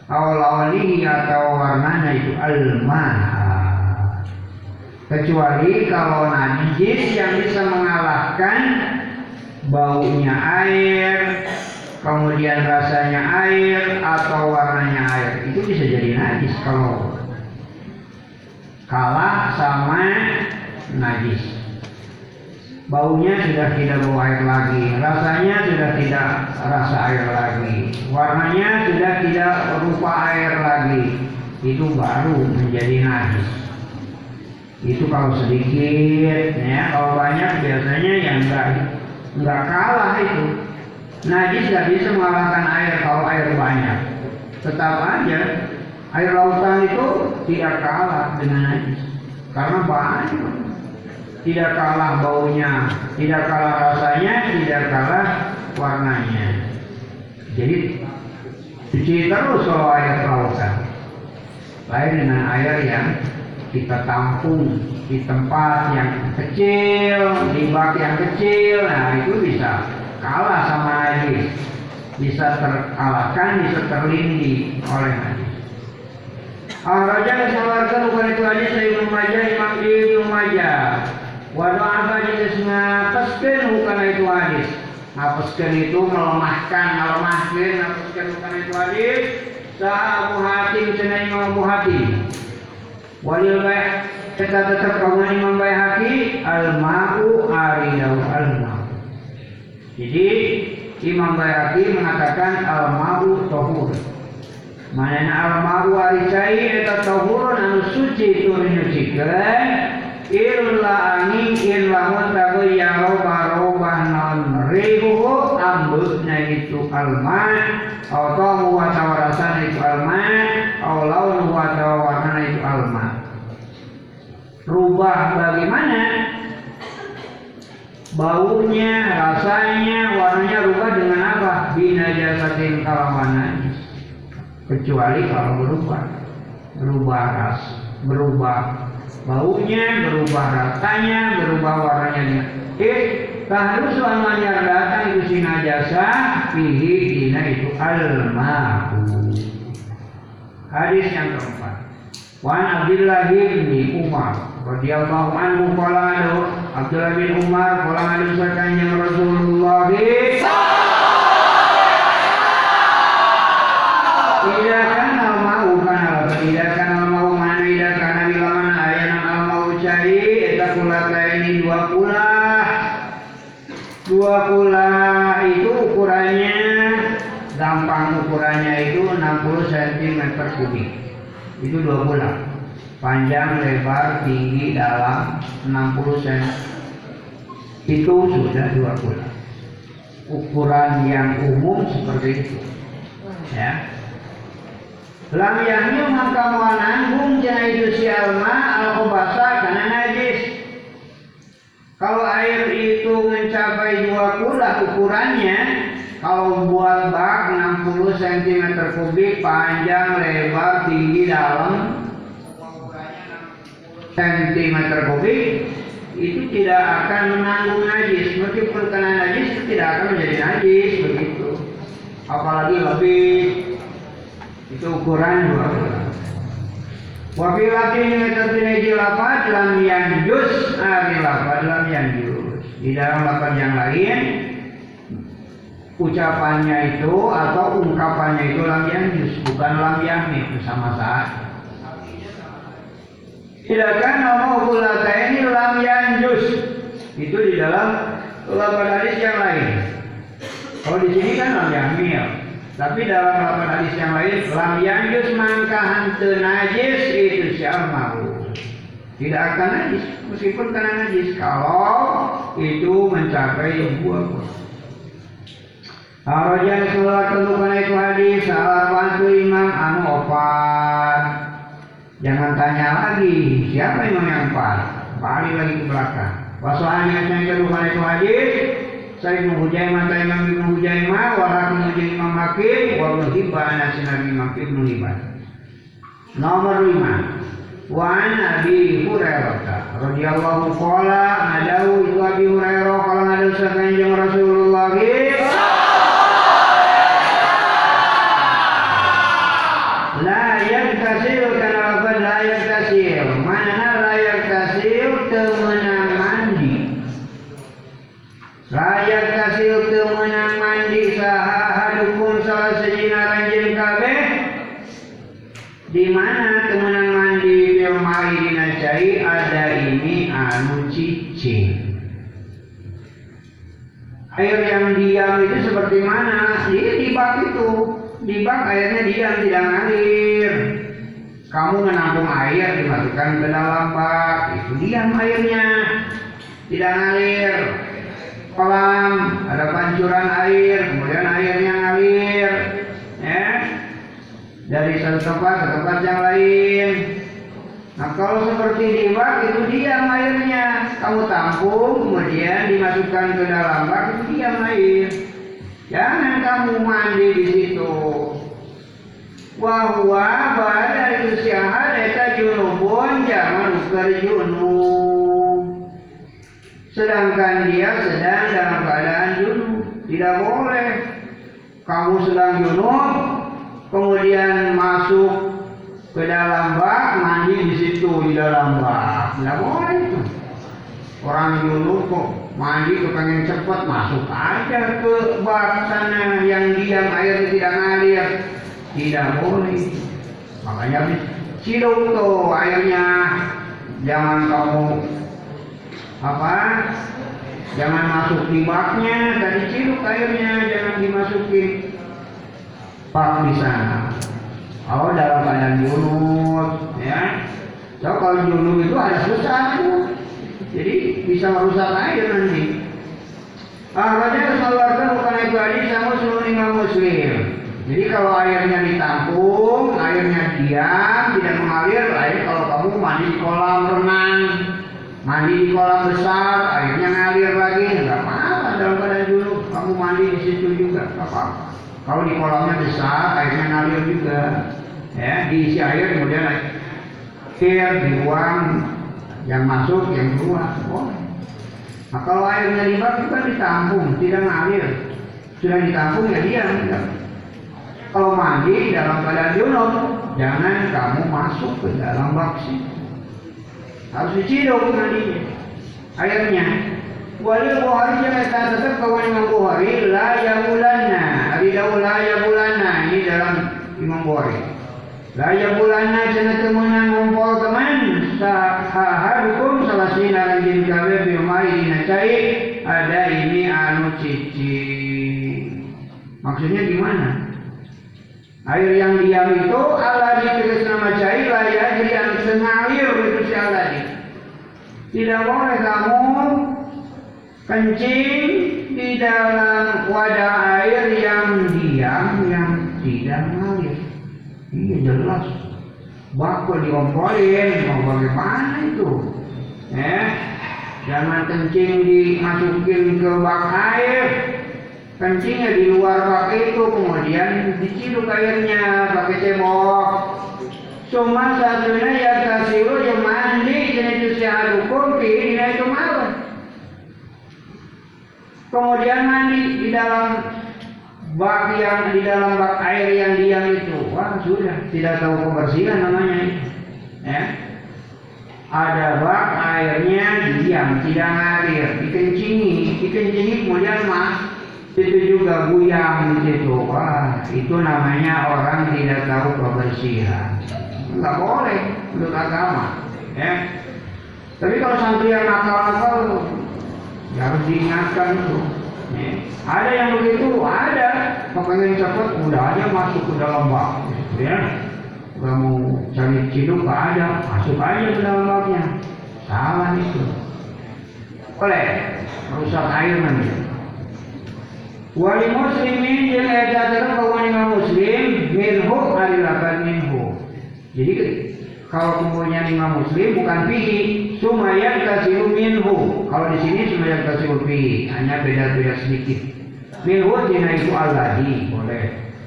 atau lawalihi atau warnanya itu alma'a kecuali kalau najis yang bisa mengalahkan baunya air kemudian rasanya air atau warnanya air itu bisa jadi najis kalau kalah sama najis. Baunya sudah tidak bau air lagi rasanya sudah tidak rasa air lagi warnanya sudah tidak rupa air lagi itu baru menjadi najis. Itu kalau sedikit ya kalau banyak biasanya yang enggak enggak kalah itu najis nggak bisa mengalahkan air kalau air banyak. Tetap aja air lautan itu tidak kalah dengan najis karena banyak. Tidak kalah baunya tidak kalah rasanya tidak kalah warnanya. Jadi cuci terus kalau air lautan. Lain dengan air yang kita tampung di tempat yang kecil, di bak yang kecil, nah itu bisa kalah sama najis, bisa terkalahkan, bisa terlindungi oleh najis. Raja mengeluarkan bukan itu hadis dari Imam Majah, Imam Ibnu Majah. Waduh apa jenis ngapeskan bukan itu hadis. Ngapeskan itu melemahkan, melemahkan, ngapeskan bukan itu hadis. Sah Abu Hatim, Cina Imam Abu Hatim. Walil baik kita tetap kawan Imam Baihaqi al-ma'u aridau al-ma'u. Jadi Imam Baihaqi mengatakan al-ma'u tahur. Mana al-ma'u aricai eta tahur anu suci itu nyucikeun illa angin illa mutabu ya roba roba non ribuhu ambutna itu al-ma' atau wa itu al-ma' atau laun wa itu al-ma' rubah bagaimana baunya, rasanya, warnanya rubah dengan apa? Bina kalawan najis. Kecuali kalau berubah, berubah ras, berubah baunya, berubah rasanya, berubah warnanya. Eh, tahrus lamanya datang itu si najasa, fihi dina itu al-mahu. Hadis yang keempat. Wan Abdullah bin Umar radhiyallahu anhu qala Abdullah bin Umar qala alisakanya Rasulullah. Tidak dua kula itu ukurannya gampang ukurannya itu 60 cm kubik. Itu dua bulan panjang lebar tinggi dalam 60 cm itu sudah dua bulan. Ukuran yang umum seperti itu. Ya. Lam maka menanggung jana itu si alma al karena najis. Kalau air itu mencapai dua kula ukurannya kalau buat bak 60 cm kubik panjang lebar tinggi dalam cm kubik itu tidak akan menanggung najis. Meskipun kena najis itu tidak akan menjadi najis begitu. Apalagi lebih itu ukuran dua bulan Wafi laki ini tertinaji lapat lam yang jus ari lapat lam yang jus. Di dalam lapat yang lain ucapannya itu atau ungkapannya itu lam yang jus bukan lam yang itu sama saja tidak kan nama kulata ini lam yang jus itu di dalam lapan hadis yang lain. Kalau di sini kan lam yang mil tapi dalam lapan hadis yang lain lam yang jus mangka hantu najis itu syarmahu tidak akan najis meskipun kena najis. Kalau itu mencapai buah buah Harajan sholat tentukan itu hadis salah bantu imam anu opat. Jangan tanya lagi siapa imam yang empat. Balik lagi ke belakang. Wasohanya yang kedua itu hadis. Saya Ibnu Hujaimah, saya Imam Ibnu Hujaimah, walakum Hujaimah Imam Hakim, wa Ibnu Hibban, Nabi Imam Ibnu Hibban. Nomor lima. Wa an Abi Hurairah radhiyallahu qala itu Abi Hurairah qala nadawu sakanjeng Rasulullah La yaktasil kana apa la yaktasil mana la yaktasil temenang mandi La yaktasil temenang mandi saha hadukum salah sejina ranjin kabeh di mana temenang mandi bil mai dina cai ada ini anu cicing air yang diam itu seperti mana dia di bak itu di bak airnya diam tidak ngalir kamu menampung air dimasukkan ke dalam bak itu diam airnya tidak ngalir kolam ada pancuran air kemudian airnya ngalir ya dari satu tempat ke tempat yang lain. Nah kalau seperti di bak itu diam airnya, kamu tampung kemudian dimasukkan ke dalam bak itu diam air. Jangan kamu mandi di situ. Wahwa pada itu siahat eta junubun jangan ukur junub. Sedangkan dia sedang dalam keadaan junub, tidak boleh. Kamu sedang junub, kemudian masuk ke dalam bak mandi di situ di dalam bak tidak boleh itu orang dulu kok mandi kepengen cepat masuk aja ke bak sana yang diam air tidak ngalir tidak boleh makanya ciduk tuh airnya jangan kamu apa jangan masuk di baknya tadi ciduk airnya jangan dimasukin pak di sana. Oh dalam keadaan junub, ya. So kalau junub itu ada susah itu, jadi bisa merusak air nanti. Akhirnya keluarkan bukan itu hadis sama seluruh imam muslim. Jadi kalau airnya ditampung, airnya diam, tidak mengalir, air kalau kamu mandi di kolam renang, mandi di kolam besar, airnya ngalir lagi, nggak apa-apa dalam keadaan junub. Kamu mandi di situ juga, nggak apa-apa. Kalau di kolamnya besar, airnya ngalir juga. Ya, diisi air kemudian air dibuang yang masuk, yang keluar. Boleh. Nah, kalau airnya di bak juga ditampung, tidak ngalir. Sudah ditampung ya diam. Tidak. Kalau mandi dalam keadaan junub, jangan kamu masuk ke dalam bak sih. Harus diciduk nantinya airnya. Wali Bukhari jangan tetap kawan Imam Bukhari la ya bulanna. Abi Dawud la ya bulanna ini dalam Imam Bukhari. La ya bulanna cenah temenan ngumpul teman sahahadukum salah sina lanjin kabe bi mari dina cai ada ini anu cici. Maksudnya gimana? Air yang diam itu Allah ditulis nama cai lah ya jadi yang sengalir itu si Allah Tidak boleh kamu kencing di dalam wadah air yang diam yang tidak. Iya jelas. Bakal diompolin, mau bagaimana itu? Eh, jangan kencing dimasukin ke bak air. Kencingnya di luar bak itu, kemudian diciduk airnya pakai cebok. Cuma satunya yang kasiru yang mandi jenis usia hukum ini itu malam kemudian mandi di dalam bak yang di dalam bak air yang diam itu wah sudah tidak tahu kebersihan namanya ya ada bak airnya diam tidak ngalir dikencingi dikencingi kemudian mas itu juga buyang di situ wah itu namanya orang tidak tahu kebersihan nggak boleh menurut agama ya tapi kalau santri yang nakal-nakal Ya harus diingatkan itu. Ya. Ada yang begitu, ada. Kepengen cepat, udah aja masuk ke dalam bak. Gitu, ya. Kamu cari ciduk, gak ada. Masuk aja ke dalam baknya. Salah itu. Boleh. Merusak air nanti. Wali muslimin yang ada bahwa muslim minhu alilakan minhu. Jadi kalau kemudian imam muslim bukan fihi sumayat kasiru minhu kalau di sini sumayat kasiru fihi hanya beda-beda sedikit minhu dina itu alladhi boleh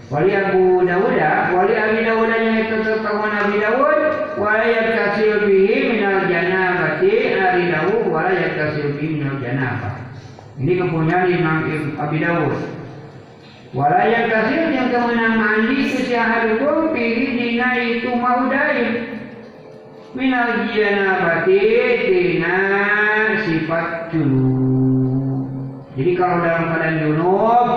wali Abu Dawud wali Abi Dawud yang itu terkawan Abi Dawud wala yaktasil bihi minal janabati ari Dawud wala yaktasil bihi minal janabah. Ini kepunyaan Imam Abi Dawud. Wala yaktasil yang kemenang mandi kesyahadum bihi dina itu maudain. Minal janabati dina sifat junub. Jadi kalau dalam keadaan junub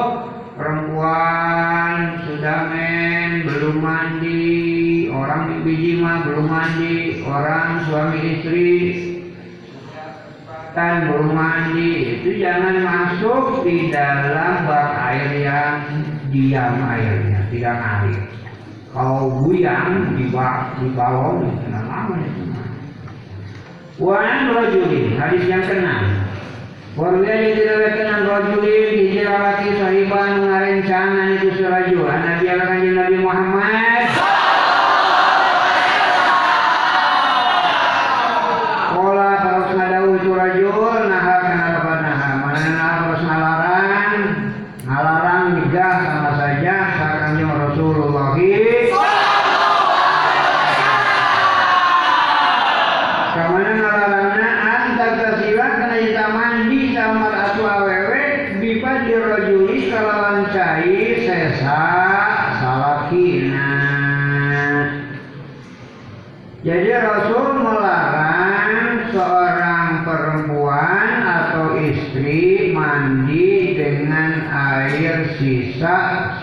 perempuan sudah men. Belum mandi. Orang biji mah belum mandi. Orang suami istri dan belum mandi. Itu jangan masuk di dalam bak air yang diam airnya tidak ngalir kalau buyang di bak di bawah lama itu Wan rojulin hadis yang keenam Warwiya diriwayatkan an rajulin hijrah laki sahiban ngarencangan itu serajul Nabi alakan Nabi Muhammad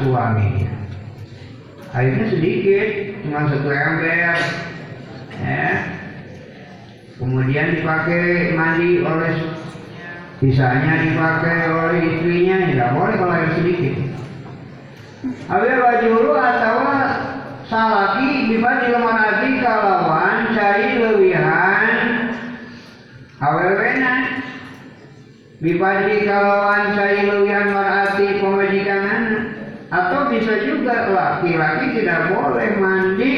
suaminya. Airnya sedikit, cuma satu ember. Ya, kemudian dipakai mandi oleh sisanya dipakai oleh istrinya tidak boleh kalau air sedikit Awe wajulu atau salaki bisa dilemarati kalawan cari lewihan awewena Bipadi kalawan cari lewihan marati pemajikan atau bisa juga laki-laki tidak boleh mandi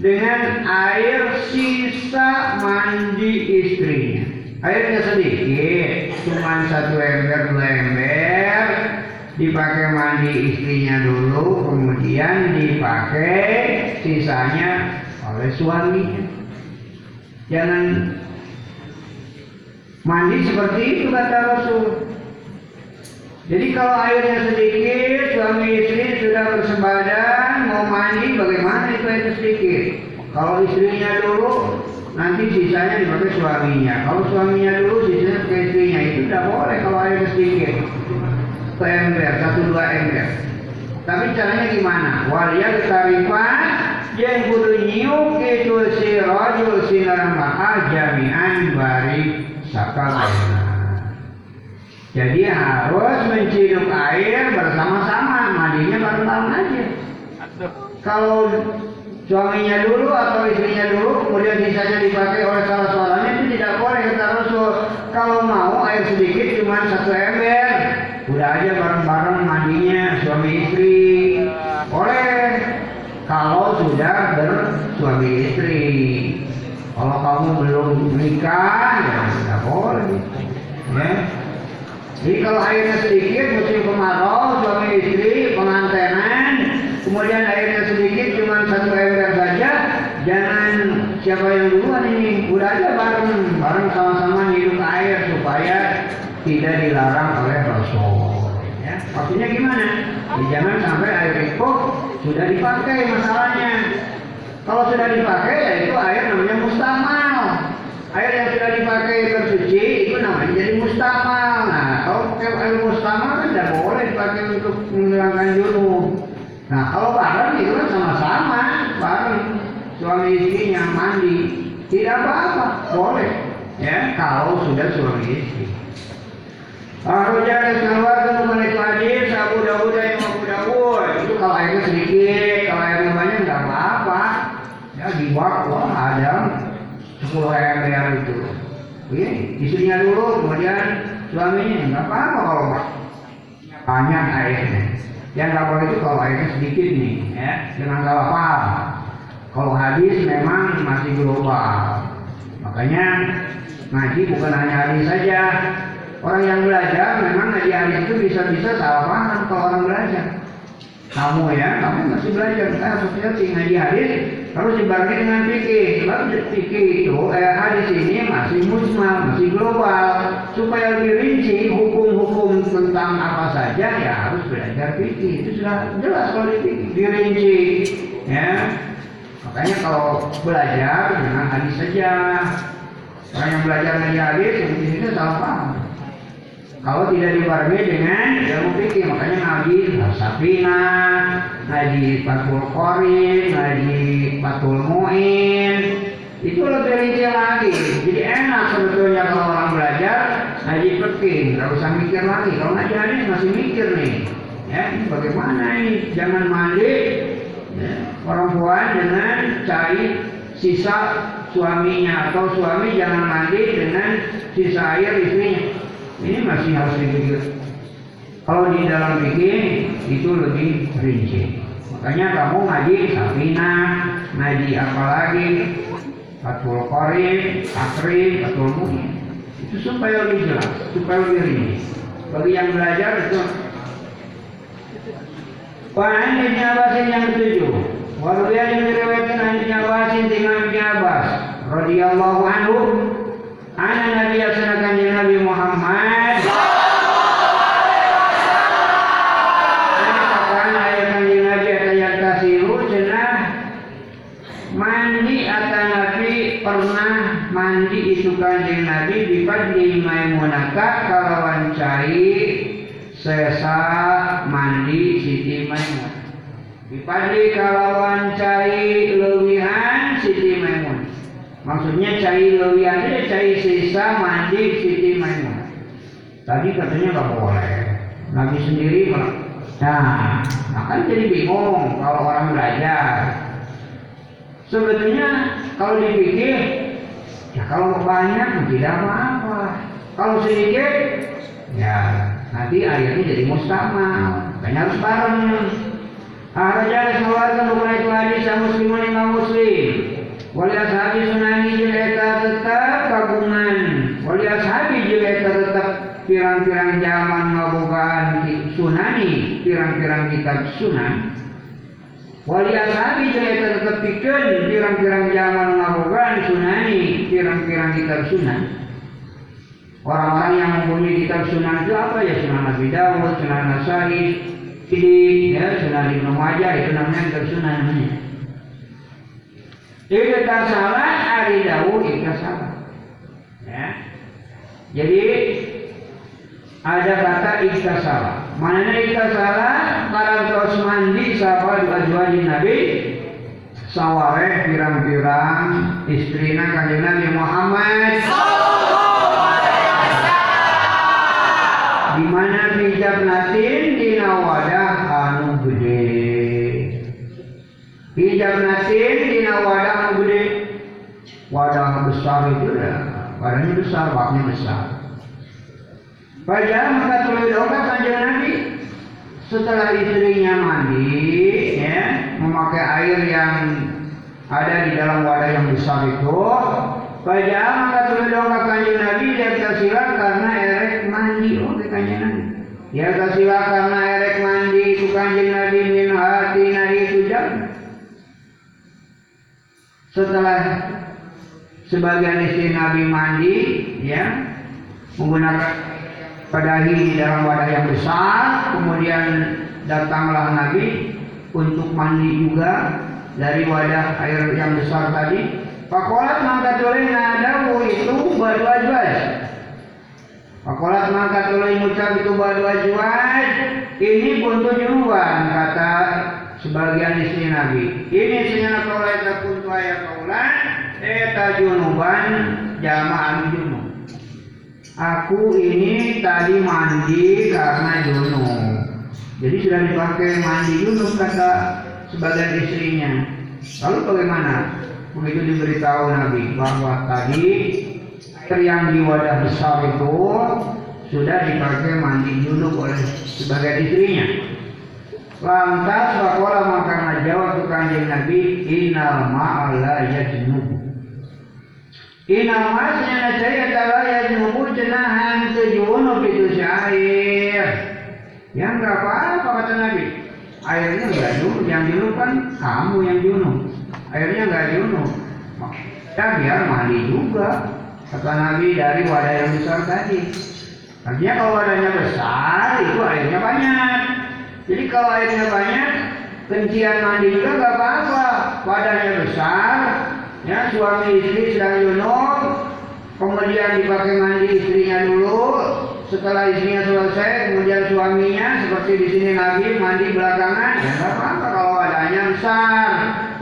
dengan air sisa mandi istrinya. Airnya sedikit, cuma satu ember dua ember, dipakai mandi istrinya dulu, kemudian dipakai sisanya oleh suaminya. Jangan mandi seperti itu kata Rasul. Jadi kalau airnya sedikit, suami istri sudah bersebadan mau mandi, bagaimana itu air sedikit? Kalau istrinya dulu, nanti sisanya dipakai suaminya. Kalau suaminya dulu, sisanya ke istrinya. Itu tidak boleh kalau airnya sedikit. Satu ember, satu dua ember. Tapi caranya gimana? Walia ketarifan, yang kudu nyiuk itu si rojul sinar maha jami'an bari sakalena. Jadi harus menciduk air bersama-sama, mandinya bareng-bareng aja. Kalau suaminya dulu atau istrinya dulu, kemudian sisanya dipakai oleh salah seorangnya itu tidak boleh kata Rasul. Kalau mau air sedikit cuma satu ember, udah aja bareng-bareng mandinya suami istri. Boleh kalau sudah bersuami istri. Kalau kamu belum menikah, ya tidak boleh. Ya. Jadi kalau airnya sedikit musim kemarau suami istri pengantenan kemudian airnya sedikit cuma satu ember saja jangan siapa yang duluan ini udah aja bareng bareng sama-sama hidup air supaya tidak dilarang oleh Rasul. Ya, maksudnya gimana? Ya, jangan sampai air itu sudah dipakai masalahnya. Kalau sudah dipakai ya itu air namanya mustamal. Air yang sudah dipakai bersuci itu namanya jadi mustamal. Nah, kalau air mustamal kan tidak boleh dipakai untuk menghilangkan junub. Nah, kalau bareng itu kan sama-sama bareng suami istrinya mandi tidak apa-apa boleh ya kalau sudah suami istri. Arujah keluar kemudian itu hadis Abu Dawud yang Abu Dawud itu kalau airnya sedikit, kalau airnya banyak nggak apa-apa. Ya di bawah ada 10 ember itu. Oke, istrinya dulu, kemudian suaminya nggak apa-apa kalau banyak airnya. Yang nggak boleh itu kalau airnya sedikit nih, ya, jangan salah paham. Kalau hadis memang masih global, makanya ngaji bukan hanya hadis saja. Orang yang belajar memang ngaji hadis itu bisa-bisa salah paham kalau orang belajar. Kamu ya, kamu masih belajar. Ah, maksudnya ngaji hadis harus dibagi dengan fikih. Sebab fikih itu, eh, hadis ini masih musmal, masih global. Supaya lebih rinci hukum-hukum tentang apa saja ya harus belajar fikih. Itu sudah jelas kalau di dirinci. Ya, makanya kalau belajar dengan hadis saja. Orang yang belajar ngaji hadis, yang di sini salah paham. Kalau tidak dibarengi dengan ilmu fikih, makanya ngaji Safina, ngaji Fatul Qorin, ngaji Fatul Muin, itu lebih rinci lagi. Jadi enak sebetulnya kalau orang belajar ngaji fikih, nggak usah mikir lagi. Kalau ngaji hadis masih mikir nih, ya bagaimana ini? Jangan mandi ya, perempuan dengan cari sisa suaminya atau suami jangan mandi dengan sisa air istrinya ini masih harus dipikir. Kalau di dalam fikih itu lebih rinci. Makanya kamu ngaji Safina, ngaji apa lagi, Fatul Qorin, Akrim, Fatul Mu'in. Itu supaya lebih jelas, supaya lebih rinci. Bagi yang belajar itu Wa'an Ibn Abbasin yang ketujuh Waruya yang diriwayatkan Ibn Abbasin dengan Ibn Abbas radhiyallahu anhu Ana Nabi Muhammad. Ayat kanjeng Nabi Cenah Mandi atau Nabi Pernah mandi itu kanjeng Nabi Bifadli Maimunaka Kalawan cai. Sesa mandi Siti Maimun Bifadli kalawan cai. Lewihan Siti Maimun Maksudnya cai lewian itu cai sisa mandi Siti Maimunah. Tadi katanya nggak boleh. Nabi sendiri Nah, akan jadi bingung kalau orang belajar. Sebetulnya kalau dipikir, ya kalau banyak tidak apa-apa. Kalau sedikit, ya nanti airnya jadi mustamal. Makanya harus bareng. Araja mengeluarkan bukan itu hadis muslimun imam muslim. Wali ashabi sunani jeleka tetap kagungan. Wali ashabi jeleka tetap pirang-pirang zaman ngabogaan sunani, pirang-pirang kitab sunan. Wali ashabi jeleka tetap pikeun pirang-pirang zaman ngabogaan sunani, pirang-pirang kitab sunan. Orang-orang yang mempunyai kitab sunan itu apa ya? Sunan Nabi Dawud, Sunan Nasai, ini ya Sunan Ibnu Majah itu namanya kitab sunan namanya. Ikta salah hari Dawud ikta salah. Ya. Jadi ada kata ikta salah. Mana ikta salah? Kalau terus mandi sahabat dua Nabi saware pirang-pirang istrina kanjeng Nabi Muhammad di mana hijab natin dina wadah anu gede hijab natin dina wadah wadah besar itu ya. Wadahnya besar baknya besar. Pada maka tulis doa kanjeng Nabi setelah istrinya mandi ya memakai air yang ada di dalam wadah yang besar itu Pada maka tulis doa kanjeng Nabi dia tersilat karena erek mandi. Oleh kanjeng Nabi dia tersilat karena erek mandi itu kanjeng Nabi min hati nahi itu jam setelah sebagian istri Nabi mandi ya menggunakan padahi di dalam wadah yang besar kemudian datanglah Nabi untuk mandi juga dari wadah air yang besar tadi. Pakolat mangkat oleh nadawu itu baru ajwaj Pakolat mangkat oleh ngucap itu baru ajwaj ini buntu junuban kata sebagian istri Nabi ini istrinya eta kuntu ayat kaulah eta junuban jama'an junub Aku ini tadi mandi karena junub. Jadi sudah dipakai mandi junub kata sebagian istrinya. Lalu bagaimana? Begitu diberitahu Nabi bahwa tadi air yang di wadah besar itu sudah dipakai mandi junub oleh sebagian istrinya. Lantas bakola maka ngajawab ke kanjeng Nabi Innal ma'ala yajnub Inamasnya saya adalah yang nunggu cenahan tujuan itu syair. Yang nggak apa-apa kata Nabi. airnya nggak junub yang junub kan kamu yang junub airnya nggak junub ya biar mandi juga kata Nabi dari wadah yang besar tadi. Artinya kalau wadahnya besar itu airnya banyak jadi kalau airnya banyak kencian mandi juga nggak apa-apa. Wadahnya besar ya suami istri sedang junub kemudian dipakai mandi istrinya dulu. Setelah istrinya selesai kemudian suaminya seperti di sini Nabi mandi belakangan ya nggak apa-apa kalau wadahnya besar.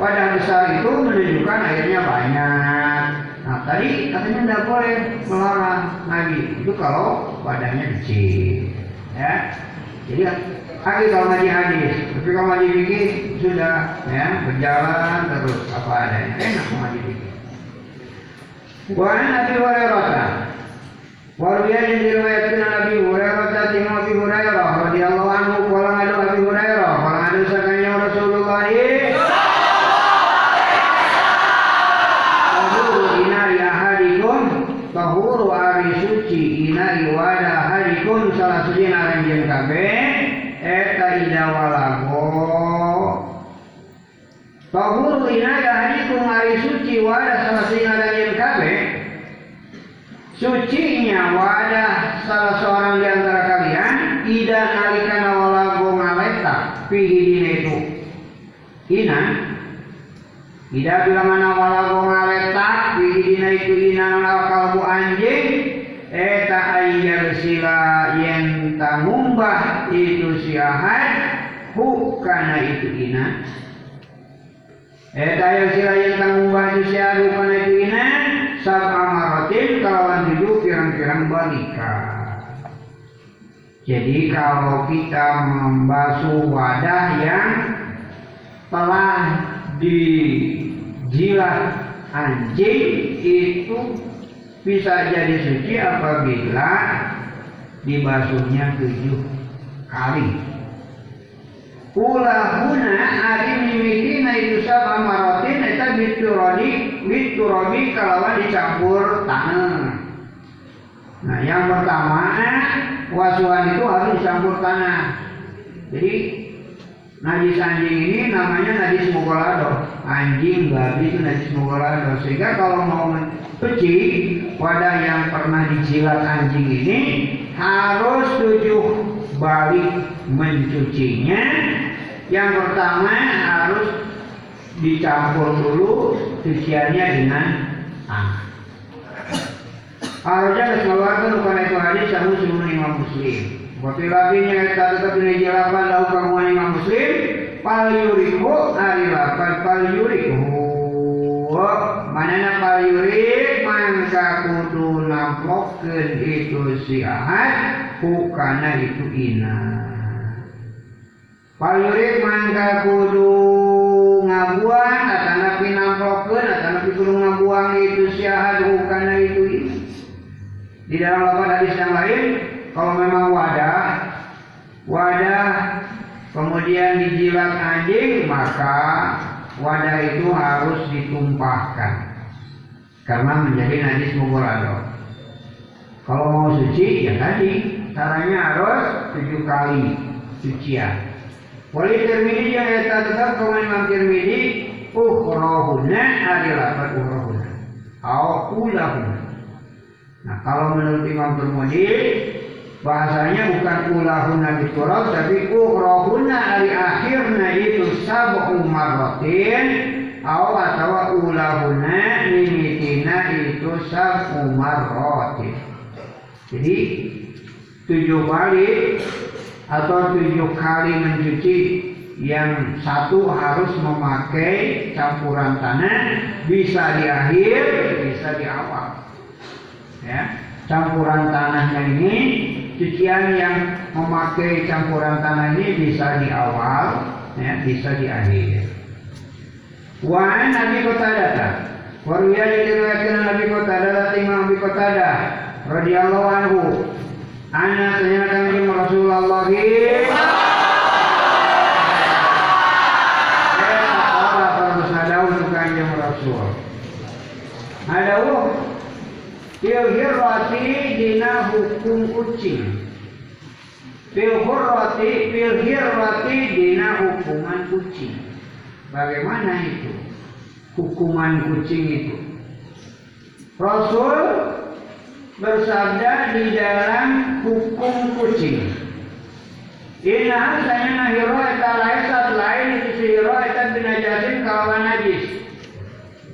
Wadah besar itu menunjukkan airnya banyak. Nah tadi katanya tidak boleh melarang Nabi itu kalau wadahnya kecil ya. Jadi lagi kalau ngaji hadis tapi kalau ngaji fikih sudah ya berjalan terus apa adanya. Enak ngaji fikih Wa Nabi Hurairah. Waruya yang diriwayatkan Nabi Hurairah Tinggal Nabi Hurairah radhiyallahu anhu Kala ngadu Nabi Hurairah Kala ngadu sakanya Rasulullah Tahuru inari ahadikum Tahuru ari suci inari wada ahadikum Salah suci naranjen kabe Eta ida walago Tahuru inari ahadikum ari suci wada salah suci naranjen kabe Sucinya wadah salah seorang di antara kalian tidak nalikan walago ngaletak pihi dina itu ina tidak bila mana walago ngaletak pihi dina itu ina kalbu anjing eta ayyar sila yang tangumbah itu siahat hukana itu ina eta ayyar sila yang tangumbah itu siahat hukana itu ina sab amaratin kalawan hidup pirang-pirang balika. Jadi kalau kita membasuh wadah yang telah dijilat anjing itu bisa jadi suci apabila dibasuhnya tujuh kali. Ulahuna ari mimitina itu sama marotin eta biturodi biturodi kalawan dicampur tanah. Nah yang pertama wasuhan itu harus dicampur tanah. Jadi najis anjing ini namanya najis mugolado. Anjing babi itu najis mugolado. Sehingga kalau mau mencuci wadah yang pernah dijilat anjing ini harus tujuh balik mencucinya yang pertama harus dicampur dulu cuciannya dengan tangan. Harusnya keluarkan bukan itu hadis kamu semua imam muslim. Seperti lagi yang kita tetap di jelapan lau kamu imam muslim. Pal yuriku hari lapan pal yuriku. Manana pal yurik mangka kudu nampokkeun itu si hukana itu ina. Pal yurik mangka kudu ngabuang atana pinampokkeun atana kudu ngabuang itu si ahad hukana itu ina. Di dalam lapan hadis yang lain, kalau memang wadah, wadah kemudian dijilat anjing, maka wadah itu harus ditumpahkan karena menjadi najis mugolado. Kalau mau suci, ya tadi caranya harus tujuh kali sucian. Wali termidi yang eta tetap kawan Imam Tirmidzi ukhrohuna adalah ukhrohuna. Au ulahuna. Nah kalau menurut Imam Turmudi bahasanya bukan ulahuna biturab tapi ukhrohuna hari akhirnya itu sab'u marratin atau atau ulahuna mimitina itu sab'u marratin. Jadi tujuh kali atau tujuh kali mencuci yang satu harus memakai campuran tanah bisa di akhir bisa di awal. Ya campuran tanahnya ini cucian yang memakai campuran tanah ini bisa di awal ya bisa di akhir. Wa nabi qatadah wa diriwayatkan nabi qatadah tinggal nabi qatadah radhiyallahu anhu ana tanyakan di Rasulullah Rasul. Ada Ilhirati dina hukum ucing fil hurrati fil hirrati dina hukuman kucing. Bagaimana itu? Hukuman kucing itu. Rasul bersabda di dalam hukum kucing. Ina saya nahiro eta laisat lain itu sihiro eta binajasin kawan najis.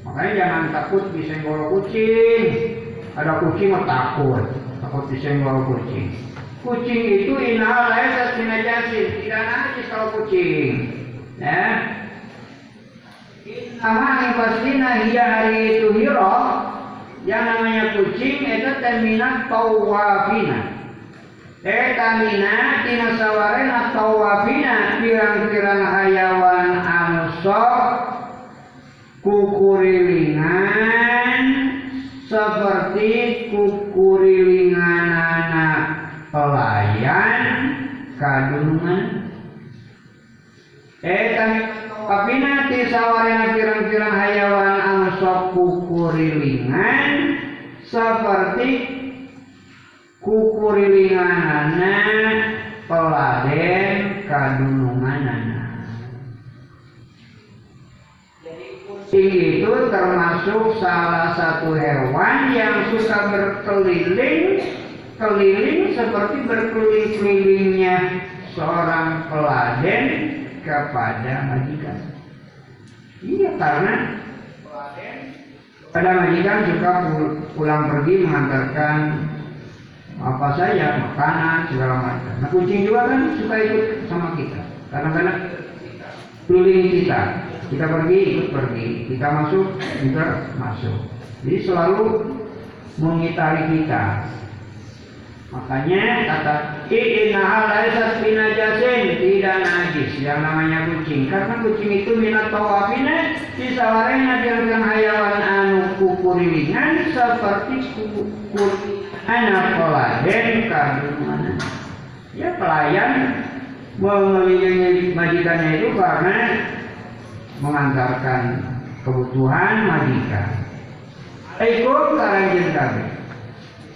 Makanya jangan takut disenggol kucing. Ada kucing mah takut, takut disenggol kucing. Kucing itu ina laisat binajasin, tidak najis kalau kucing. Ya. Yang pastinya hiya hari itu hiro yang namanya kucing itu terminat tawafina. Eta mina tina sawarena tawafina pirang-pirang hayawan anu sok kukurilingan seperti kukurilingan anak pelayan kadungan Eta tawafina ti sawarena pirang-pirang hayawan anu sok kukurilingan seperti kukurilinganana peladen kadununganana. Kucing itu termasuk salah satu hewan yang suka berkeliling keliling seperti berkeliling-kelilingnya seorang peladen kepada majikan. Iya karena pada majikan suka pulang pergi mengantarkan apa saja makanan segala macam. Nah kucing juga kan suka ikut sama kita. Kadang-kadang keliling kita. Kita pergi ikut pergi. Kita masuk juga masuk. Jadi selalu mengitari kita. Makanya kata Inna laisat binajasin tidak najis. Yang namanya kucing. Karena kucing itu minat tawafina disawarena dengan hayawan anu kukurilingan seperti kukur anak pelayan. Kandungan ya pelayan mengelilingi majikannya itu karena mengantarkan kebutuhan majikan. Ikut karanjin kami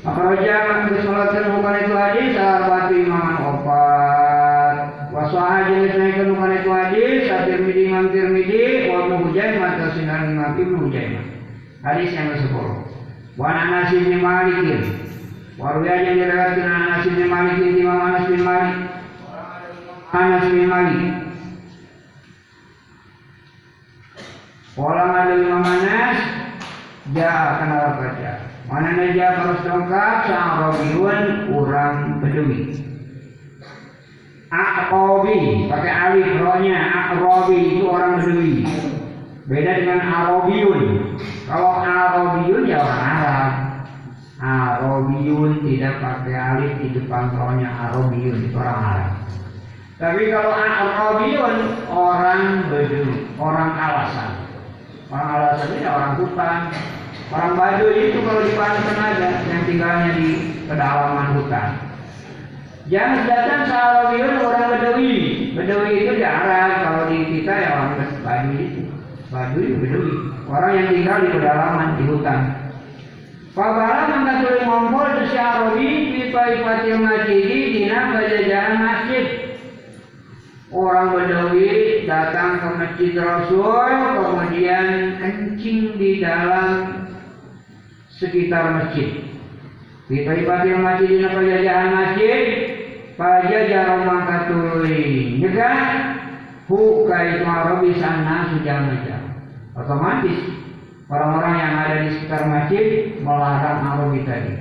Akhraja disolatkan bukan itu hadis sahabat imaman opat. Wasaha jenis naikkan bukan itu hadis Satir midi imam tirmidhi Wa muhujai mata sinar imam ibnu hujaimah Hadis yang ke-10 Wa Anas bin Malikin Warwi yang diriwayatkan Anas bin Malik Imam Anas bin Malik. Anas bin Malik. Walang ada Imam Anas Ja kenal baca Mana naja harus dongkap sang Robiun orang Bedui Akrobi pakai alif rohnya Akrobi itu orang Bedui Beda dengan Arabiun Kalau Arabiun ya orang Arab Arabiyun tidak pakai alif di depan rohnya Arabiyun itu orang Arab. Tapi kalau Arabiyun orang Badui, orang alasan. Orang alasan ini orang hutan. Orang Baduy itu kalau di Banten ada yang tinggalnya di pedalaman hutan. Jangan datang Arabiyun orang Badui. Badui itu di Arab, kalau di kita ya orang Baduy itu. Baduy. Orang yang tinggal di pedalaman di hutan. Fabala mengkatuli ngompol itu si Arabi di Taifatil Masjidi dina bajajahan masjid. Orang Badawi datang ke masjid Rasul, kemudian kencing di dalam sekitar masjid. Di Taifatil Masjid dina bajajahan masjid, pajajar mangkatuli. Juga hu kaitu sana sudah macam. Otomatis Orang-orang yang ada di sekitar masjid melarang Arabi tadi.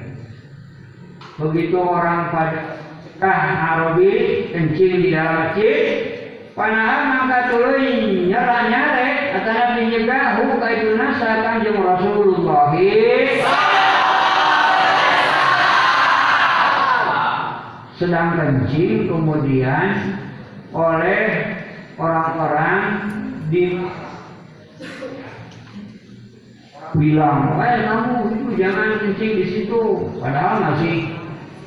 Begitu orang pada kah Arabi kencing di dalam masjid, panahan maka tuluy nyerah nyare atau nabi nyegah hu kaituna kanjeng Rasulullah. Sedang kencing kemudian oleh orang-orang di bilang, eh kamu itu jangan kencing di situ. Padahal masih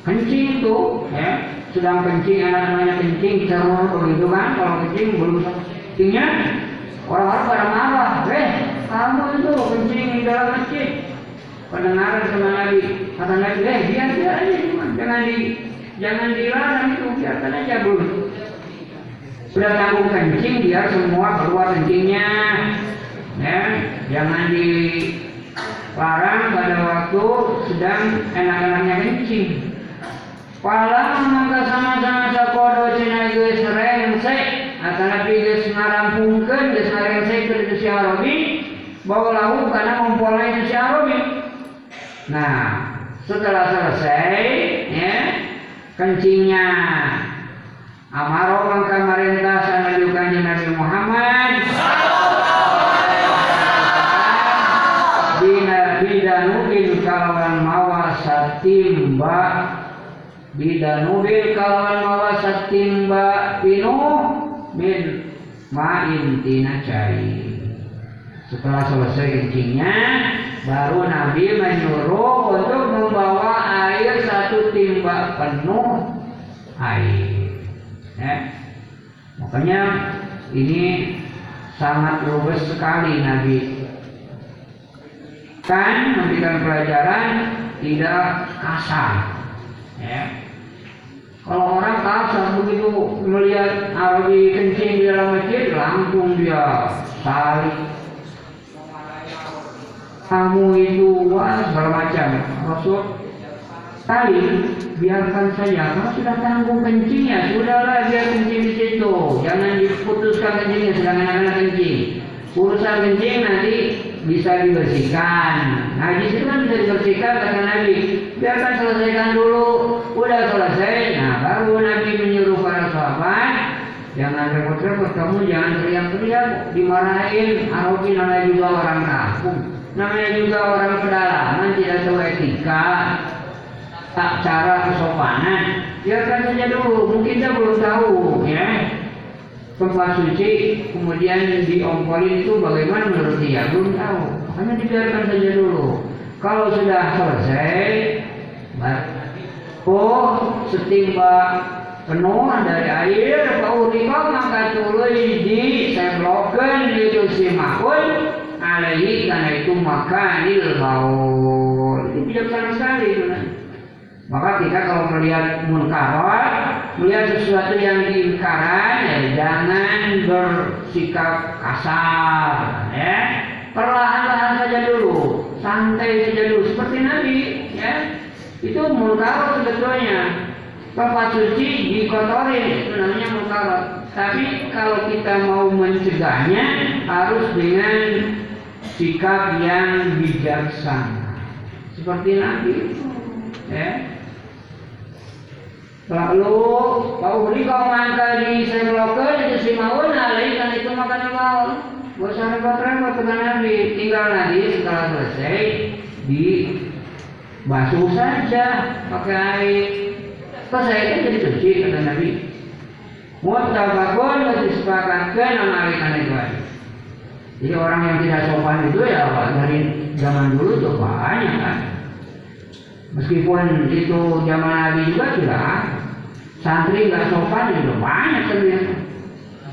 kencing itu, ya. Sedang kencing, anak-anaknya kencing, cerur begitu kan. Kalau kencing belum kencingnya, orang-orang pada marah. Eh, kamu itu kencing di dalam masjid. Pendengaran sama Nabi, kata Nabi, eh biar biar aja cuma jangan di jangan dilarang itu biarkan aja dulu sudah tanggung kencing biar semua keluar kencingnya ya jangan dilarang pada waktu sedang enak-enaknya kencing Palang mangga sama-sama sakodo cina geus rengse atanapi geus ngarampungkeun geus ngarengsekeun itu si Arabi bawa lahu karena mempolai itu Arabi nah setelah selesai ya kencingnya Amaro mangka marentah sanajukan Nabi Muhammad Bina bidanubin kalawan mawa satimba bidanubin kalawan mawa satimba pinuh min ma'in tina cai setelah selesai kencingnya baru Nabi menyuruh untuk membawa air satu timba penuh air. Ya. makanya ini sangat lugas sekali Nabi. Kan memberikan pelajaran tidak kasar. Ya kalau orang kasar begitu melihat Arabi kencing di dalam masjid langsung dia tarik kamu itu wah segala macam. Rasul kali biarkan saja. Kalau sudah tanggung kencingnya. Sudahlah biar kencing di situ. Jangan diputuskan kencingnya sedang anak-anak kencing. Urusan kencing nanti bisa dibersihkan. Di situ kan bisa dibersihkan kata Nabi. Biarkan selesaikan dulu. Udah selesai nah baru Nabi menyuruh para sahabat. Jangan repot-repot kamu jangan teriak-teriak dimarahin. Arabi namanya juga orang kampung. Namanya juga orang pedalaman tidak tahu etika. Tak cara kesopanan. Biarkan saja dulu mungkin dia belum tahu ya suci kemudian diompolin itu bagaimana menurut dia? Belum tahu. Makanya dibiarkan saja dulu. Kalau sudah selesai oh setimba penuh dari air kau maka tuluy di sebloken itu si makul alaihi karena itu makanil baul itu kan maka kita kalau melihat munkarat melihat sesuatu yang diingkaran ya jangan bersikap kasar ya. Perlahan-lahan saja dulu santai saja dulu seperti Nabi ya. Itu munkarat sebetulnya. Tempat suci dikotori namanya munkarat. Tapi kalau kita mau mencegahnya harus dengan sikap yang bijaksana. Seperti Nabi ya lalu Pauli kau mangka di seblokan itu si maun alih kan itu makan maun Gak usah repot-repot dengan Nabi tinggal nanti setelah selesai di basuh saja pakai air. Selesai kan jadi suci kata Nabi. Mutabakun disepakatkan amalkan itu jadi orang yang tidak sopan itu ya dari zaman dulu tuh banyak kan. Meskipun itu zaman Nabi juga sudah santri nggak sopan juga banyak ternyata.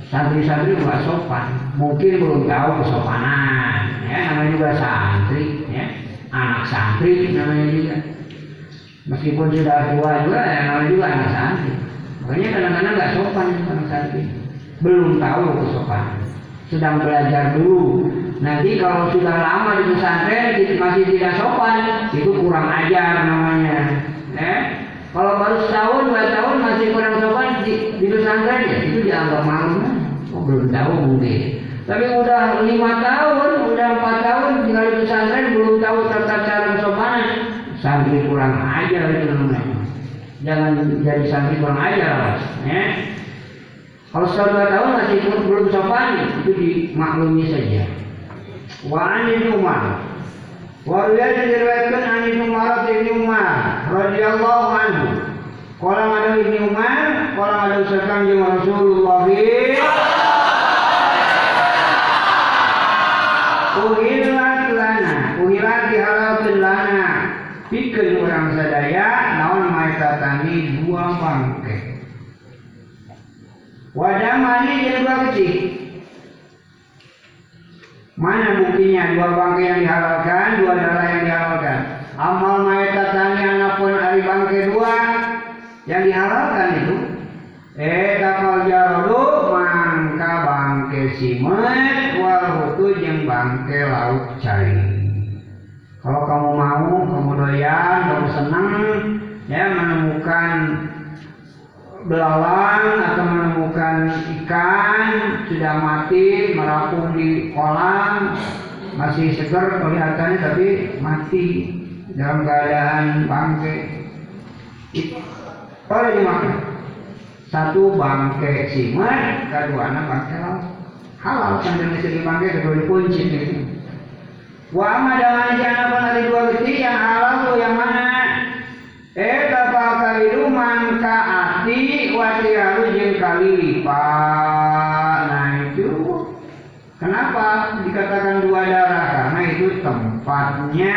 Santri-santri nggak sopan, mungkin belum tahu kesopanan. Ya namanya juga santri, ya anak santri namanya juga. Meskipun sudah tua juga, ya namanya juga anak santri. Makanya kadang-kadang nggak sopan anak santri, belum tahu kesopanan sedang belajar dulu. Nanti kalau sudah lama di pesantren masih tidak sopan, itu kurang ajar namanya. Eh? Kalau baru setahun, dua tahun masih kurang sopan di, di pesantren ya itu dianggap malu. Oh, belum tahu mungkin. Tapi udah lima tahun, udah empat tahun tinggal di pesantren belum tahu tata cara kesopanan, santri kurang ajar itu namanya. Jangan jadi santri kurang ajar, ya. Kalau sudah dua tahun masih belum sopan, itu dimaklumi saja. Wa Umar. Wa riwayat diriwayatkan Umar bin Umar radhiyallahu anhu. Kalau ada Ibnu Umar, kalau ada usahakan jeung Rasulullah Uhilat lana, uhilat dihalalkan lana. Pikir orang sadaya, naon tani dua bangke. Wadah mani jadi dua kecil. Mana buktinya? Dua bangkai yang dihalalkan, dua darah yang dihalalkan? Amal mayat tani anakpun hari bangkai dua, yang dihalalkan itu. Eh kapal jarodo mangka bangke simet wal hutu jeung bangke laut cai. Kalau kamu mau kamu doyan kamu senang ya menemukan belalang atau menemukan ikan sudah mati merapung di kolam masih segar kelihatannya tapi mati dalam keadaan bangke. Itu boleh dimakan satu bangke simet kedua anak bangke laut halal sambil bisa dibangke kedua dikunci gitu. Wa amadangan jana penari dua geti yang halal tuh yang mana eh kapal kalidu mangka ati wati halu jeung kali lipat nah itu kenapa dikatakan dua darah? Karena itu tempatnya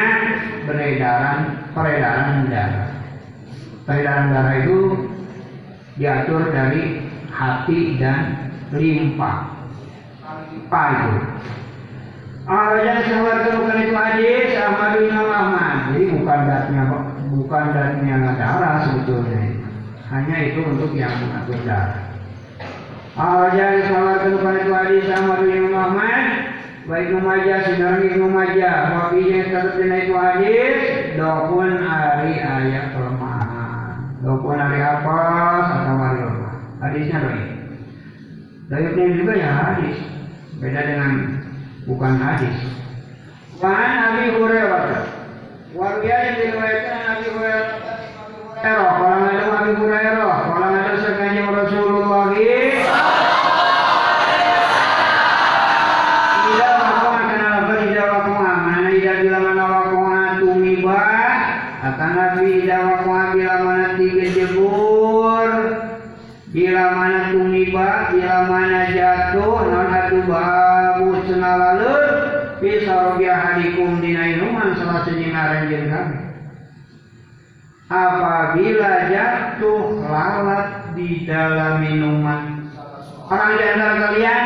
beredaran peredaran darah. Peredaran darah itu diatur dari hati dan limpa. Limpa itu. Bukan itu hadis Ahmad bin Ahmad. Jadi bukan datnya bukan datnya darah sebetulnya. Hanya itu untuk yang mengatur darah. Sahabat bukan itu hadis Ahmad bin Ahmad. Baik Numajah, Sinarmi Numajah. Wabinya tetap itu hadis. Dokun hari ayat kelemahan. Dokun hari apa? Atau hari lemah. Hadisnya baik. Dayutnya juga ya hadis. Beda dengan bukan hadis. Wan Abi Hurairah. Warga yang diriwayatkan Abi Hurairah. Kalau ada Abi Hurairah, kalau ada sekanya Rasulullah. Bila mana tumiba Nabi bila mana jatuh non atu babu senalalut bisa robiah hadikum dina inuman salah kami apabila jatuh lalat di dalam minuman. Orang di antara kalian.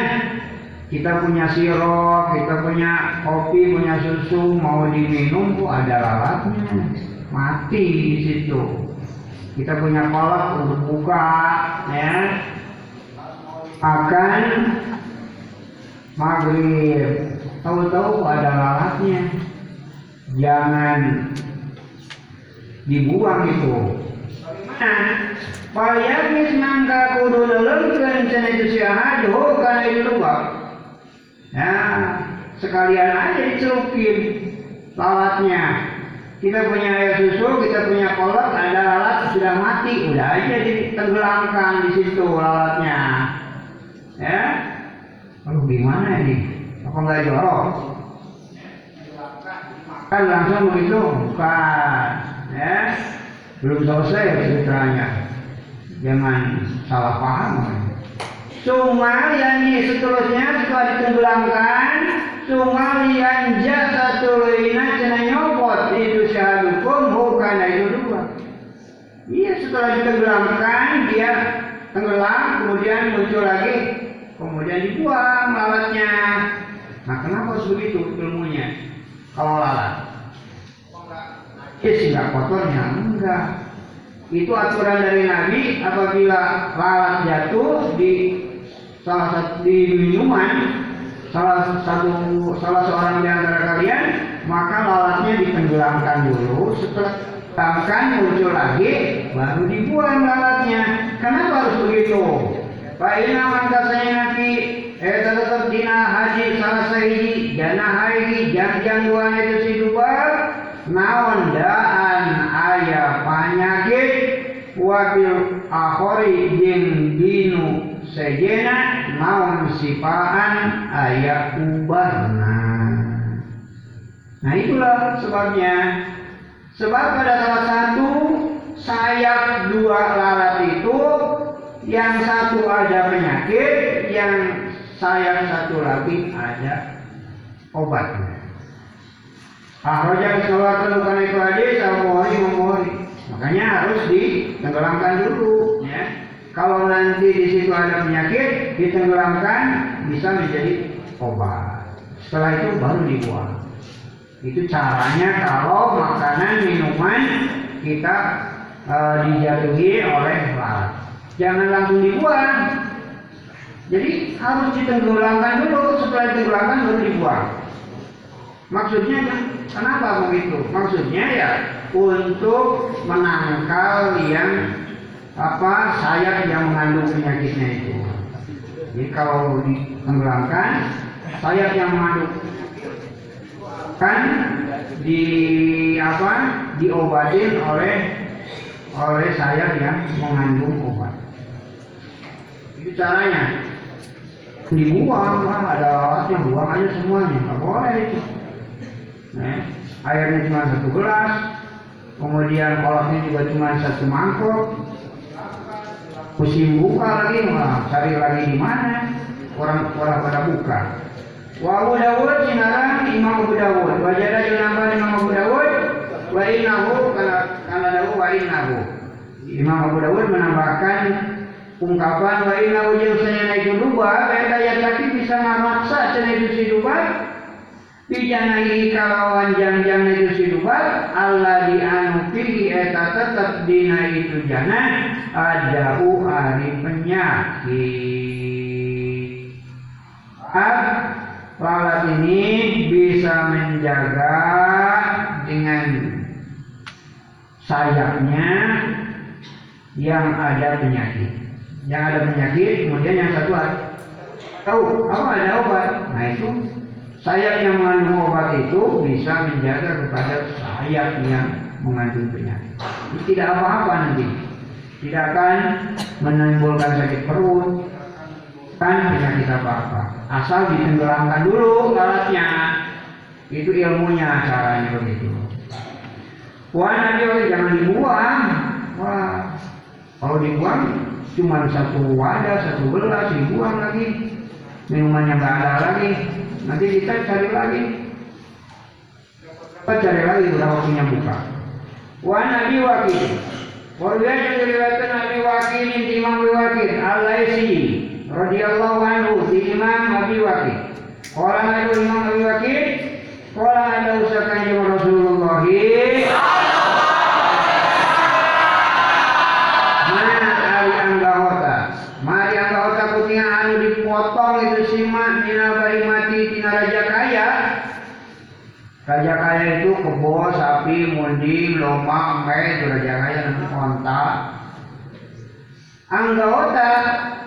Kita punya sirup, kita punya kopi, punya susu, mau diminum kok ada lalatnya, mati di situ. Kita punya kolak untuk buka, ya. Akan maghrib, tahu-tahu ada lalatnya, jangan dibuang itu. Nah, Payagis mangka kudu lelengkeun cenah itu si ahadu kana itu lupa. Ya, sekalian aja dicelupin lalatnya. Kita punya air susu, kita punya kolak, ada lalat sudah mati, udah aja ditenggelamkan di situ lalatnya. Ya, lalu gimana ini? Apa nggak jorok? Kan langsung begitu, bukan? Ya, belum selesai ceritanya. Jangan salah paham. Cuma yang seterusnya setelah ditenggelamkan, cuma yang jasa tulina cina nyopot itu syahadukum bukan itu dua. Iya setelah ditenggelamkan dia tenggelam kemudian muncul lagi kemudian dibuang lalatnya. Nah kenapa harus begitu ilmunya? Kalau lalat, Yes, nggak kotornya enggak. Itu aturan dari Nabi apabila lalat jatuh di salah satu di minuman salah satu salah seorang di antara kalian maka lalatnya ditenggelamkan dulu setelah tenggelamkan muncul lagi baru dibuang lalatnya kenapa harus begitu Pak maka saya nabi eh tetap dina haji salah sahiji jana haji jang dua itu si dua naon daan ayah penyakit wabil akhori jeung dinu sejena naon sipaan ayat ubahna. Nah itulah sebabnya. Sebab pada salah satu sayap dua lalat itu yang satu ada penyakit, yang sayap satu lagi ada obatnya. Ahroja keluarkan bukan itu aja, sama memohon. Makanya harus ditenggelamkan dulu, ya. Kalau nanti di situ ada penyakit, ditenggelamkan bisa menjadi obat. Setelah itu baru dibuang. Itu caranya kalau makanan minuman kita eh, dijatuhi oleh lalat. Jangan langsung dibuang. Jadi harus ditenggelamkan dulu, setelah ditenggelamkan baru dibuang. Maksudnya kenapa begitu? Maksudnya ya untuk menangkal yang apa sayap yang mengandung penyakitnya itu. Jadi kalau ditenggelamkan sayap yang mengandung kan di apa diobatin oleh oleh sayap yang mengandung obat. Itu caranya dibuang ada alatnya buang aja semuanya nggak boleh itu nah, airnya cuma satu gelas kemudian kolaknya juga cuma satu mangkok pusing buka lagi wah cari lagi di mana? Orang orang pada buka. Wa Abu Dawud sinarang Imam Abu Dawud. Wajada nambah Imam Abu Dawud wa innahu kana kana dawu wa innahu. Imam Abu Dawud menambahkan ungkapan wa inna ujung saya naik duba benda yang tadi bisa ngamaksa saya itu si duba Pijanahi kalawan jang-jang itu si duba Allah dianu pilih eta tetap dina itu jana adau ari penyakit. Ab, lalat ini bisa menjaga dengan sayapnya yang ada penyakit. Yang ada penyakit, kemudian yang satu tahu apa ada obat. Nah itu sayap yang mengandung obat itu bisa menjaga kepada sayap yang mengandung penyakit. Tidak apa-apa nanti, tidak akan menimbulkan sakit perut, kan penyakit apa-apa. Asal ditenggelamkan dulu alatnya. Itu ilmunya caranya begitu. Wah nanti jangan dibuang. Wah, kalau dibuang cuma satu wadah, satu gelas dibuang lagi. Minumannya nggak ada lagi. Nanti kita cari lagi. Kita cari lagi udah waktunya buka. Wa Nabi Wakil. Warga yang diriwayatkan Nabi Wakil Imam Wakil Al-Laisi radhiyallahu anhu di Imam Abi Wakil. Orang ada Imam Abi Wakil, orang ada usahakan Rasulullah. potong itu simak minal mati tina raja kaya raja kaya itu kebo sapi mundi loma empe itu raja kaya nanti kontak anggota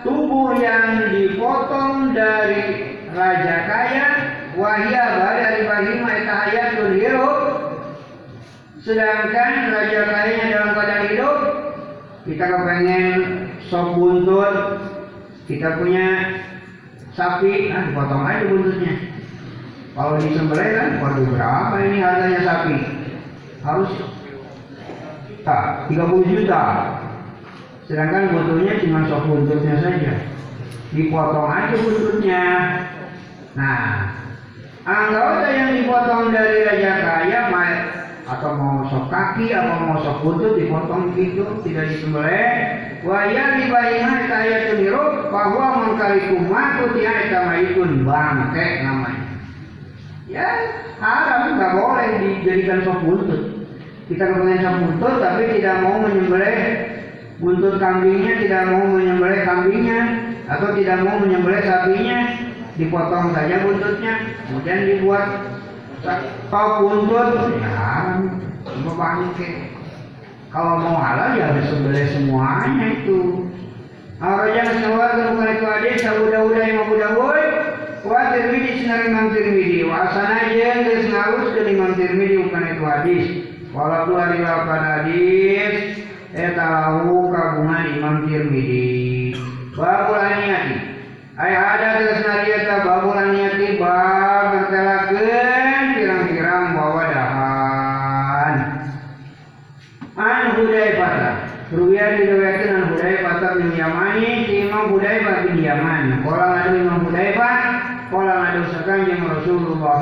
tubuh yang dipotong dari raja kaya wahia dari bahima eta hayatun hirup. Sedangkan raja kayanya dalam keadaan hidup kita kepengen sop buntut. Kita punya sapi, ah dipotong aja buntutnya. Kalau disembelih kan, waduh berapa ini harganya sapi? Harus juta, 30 juta. Sedangkan buntutnya cuma sok buntutnya saja. Dipotong aja buntutnya. Nah, anggota yang dipotong dari raja kaya atau mau sok kaki atau mau sok buntut dipotong gitu tidak disembelih waya dibayina kaya tuniruk bahwa mengkali kumatu tiang eta maitun bangke namanya ya haram nggak boleh dijadikan sok buntut kita kepengen sok buntut tapi tidak mau menyembelih buntut kambingnya tidak mau menyembelih kambingnya atau tidak mau menyembelih sapinya dipotong saja buntutnya kemudian dibuat Kau buntut ya cuma bangke. Kalau mau halal ya harus sembelih semuanya itu. Arajan sawarkan bukan itu hadis Abu Dawud yang Abu Dawud Wa Tirmidhi sinar Imam Tirmidhi Wa asana jen des ngarus ke Imam Tirmidhi bukan itu hadis. Walaupun hari lapan hadis Eta lahu kagungan Imam Tirmidhi Babul aniyati Ayah ada terus nadiata babul aniyati Bab bertelakan pirang-pirang bawa dahan. An Hudaifah Ruya diriwayatkan an Hudaifah bin Yamani Imam Hudaifah bin Yaman. Ngadu Imam Hudaifah Kala ngadu sekanjeng Rasulullah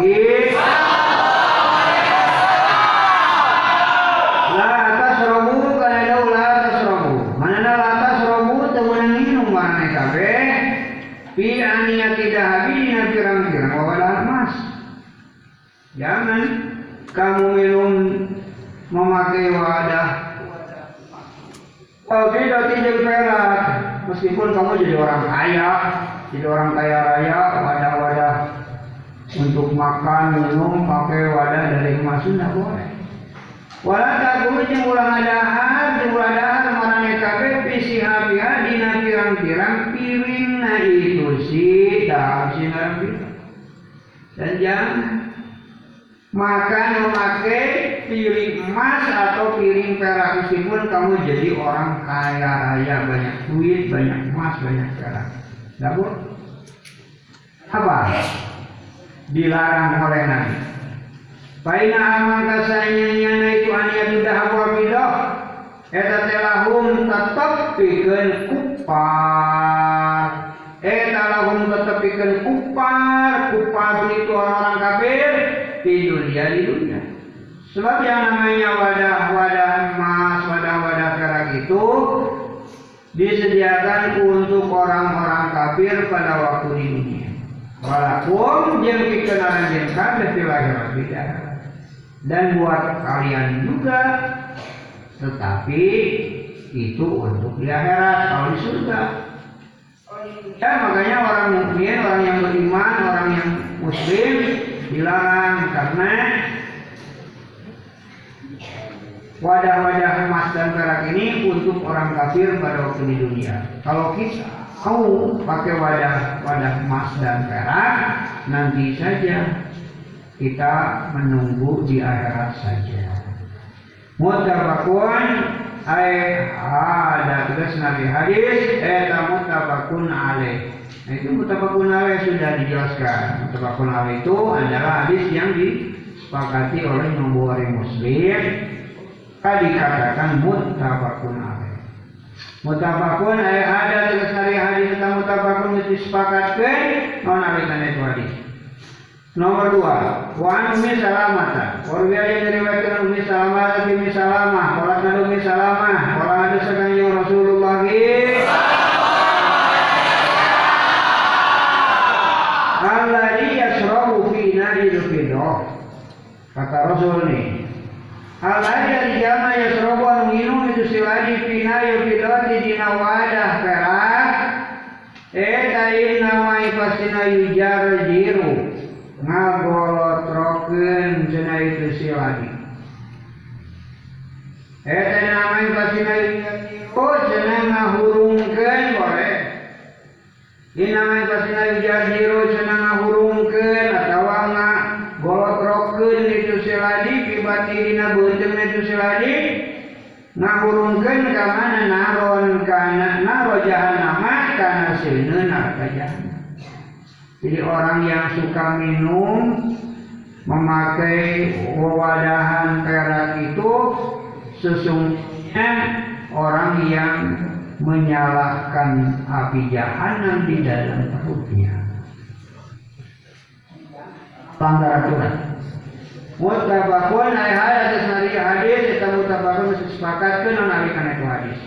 La atas robu kana dau la atas robu Manana la atas robu temenang minum mana kabe Fi aniyati dahabi dina pirang-pirang wawalah emas. Jangan kamu minum memakai wadah. Kalau tidak tinjau perak, meskipun kamu jadi orang kaya, jadi orang kaya raya, wadah-wadah untuk makan, minum, pakai wadah dari emas tidak boleh. Walau tak guru jeung ulang jeung ulang adahar marane kabeh pisi habiha dina pirang-pirang piringna itu sih, dah sih Dan jangan makan memakai piring emas atau piring perak meskipun kamu jadi orang kaya raya banyak duit banyak emas banyak perak tidak boleh apa? Dilarang oleh Nabi. Paina aman kasanya nyana itu ania sudah apa bidoh Eta telahum tetap bikin kupar. Eta lahum tetap bikin kupar. Kupar itu orang-orang kafir Di dunia di dunia. Sebab yang namanya wadah-wadah emas Wadah-wadah perak itu Disediakan untuk orang-orang kafir pada waktu di dunia. Walaupun yang dikenalan yang kafir tidak dan buat kalian juga tetapi itu untuk di akhirat kalau di surga. Ya makanya orang mukmin orang yang beriman orang yang muslim dilarang karena wadah-wadah emas dan perak ini untuk orang kafir pada waktu di dunia kalau kita mau pakai wadah wadah emas dan perak nanti saja kita menunggu di akhirat saja. Mutabakun ay ada tugas nabi hadis eta mutabakun alaih. Nah itu mutabakun alaih sudah dijelaskan. Mutabakun alaih itu adalah hadis yang disepakati oleh Imam Muslim. Tadi katakan mutabakun alaih. Mutabakun ay ada tugas nabi hadis tentang mutabakun disepakatkan non alikan itu hadis. Nomor dua, wa ummi salamata. Warga yang diriwayatkan ummi salamah dari ummi salamah. Ada ummi salamah, kalau ada sekali Rasulullah Alladhi yasrabu fi fidah. Kata Rasul ini. Alaya jama yasrobu anu nginum itu silaji pina yufidoti dina wadah perak. Eh, Eta inna mai pasina yujar jiru. Ngagolotrokin cina itu silaji Eta eh, inna mai pasina yujar jiru cina ngahurungkan boleh. Inna mai pasina yujar jiru cina ngahurungkan Atau ngagolotrokin itu silaji pibati ngahurungkeun ka mana naron kana naro jahannama kana seuneun neraka jahannam. Jadi orang yang suka minum memakai wawadahan perak itu sesungguhnya orang yang menyalahkan api jahanam di dalam perutnya. Pelanggar aturan. Mutabakun ay hadis nari hadis kita mutabakun mesti sepakatkan non ari kana itu hadis.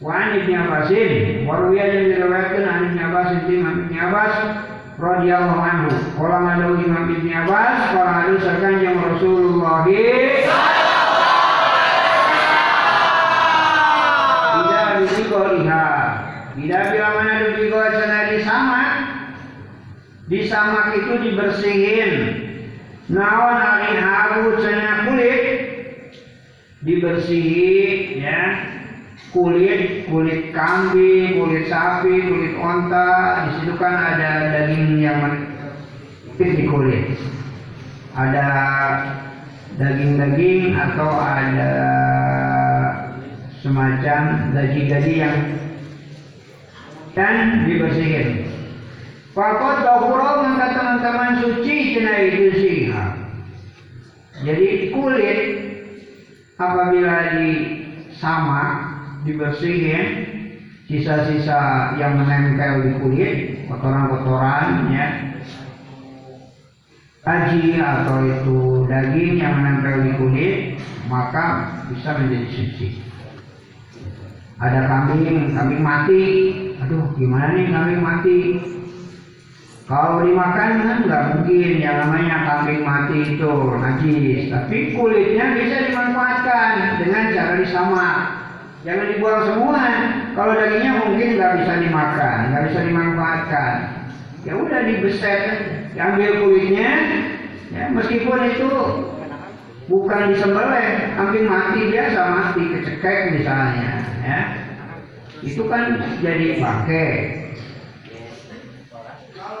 Wa an ibn Abbasin, warwiya yang diriwayatkan an ibn Abbas ibn Abbas radhiyallahu anhu. Qala ngadu Imam Ibnu Abbas, qala ngadu sakanjeng Rasulullah Tidak bibigo liha. Tidak bila mana bibigo cenah disamak. Disamak itu dibersihin. Naon ari haru cenah kulit dibersihin ya kulit kulit kambing, kulit sapi, kulit onta. Di situ kan ada daging yang menipis di kulit. Ada daging-daging atau ada semacam daging-daging yang dan dibersihin. Fakot dahuro maka teman-teman suci cina itu sih. Jadi kulit apabila disamak dibersihin sisa-sisa yang menempel di kulit kotoran-kotoran ya. Haji atau itu daging yang menempel di kulit maka bisa menjadi suci. Ada kambing kambing mati. Aduh gimana nih kambing mati kalau dimakan kan nggak mungkin yang namanya kambing mati itu najis tapi kulitnya bisa dimanfaatkan dengan cara disamak Jangan dibuang semua. Kalau dagingnya mungkin nggak bisa dimakan, nggak bisa dimanfaatkan. Ya udah dibeset, diambil kulitnya. Ya, meskipun itu bukan disembelih, kambing mati biasa mati kecekek misalnya. Ya, itu kan jadi bangke.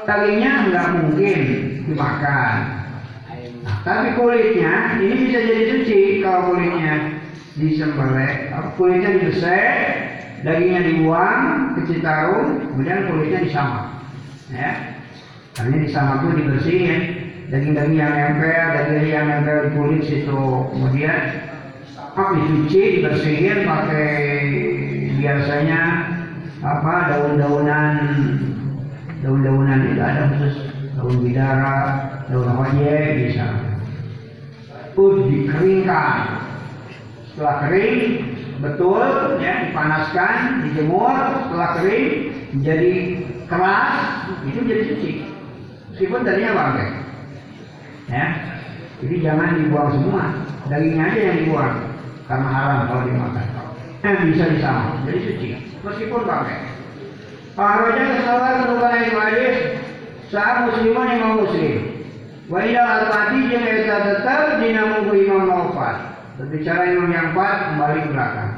Dagingnya nggak mungkin dimakan. Tapi kulitnya ini bisa jadi suci kalau kulitnya disembelih, kulitnya dibesek, dagingnya dibuang ke Citarum, kemudian kulitnya disamak. Ya, karena disamak itu dibersihin, daging-daging yang nempel, daging yang nempel di kulit situ, kemudian apa dicuci, dibersihin pakai biasanya apa daun-daunan daun-daunan itu ada khusus daun bidara, daun hoje bisa. Itu dikeringkan. Setelah kering, betul ya dipanaskan, dijemur, setelah kering menjadi keras, itu jadi suci. Meskipun tadinya bangkai. Ya. Jadi jangan dibuang semua, dagingnya aja yang dibuang karena haram kalau dimakan. Eh, bisa disama, jadi suci. Meskipun bangkai. Paharoja kesalahan menukan itu hadis saat musliman imam muslim. Wa ila al-mati jeung eta tetap dina munggu imam wafat. Berbicara imam yang empat kembali ke belakang.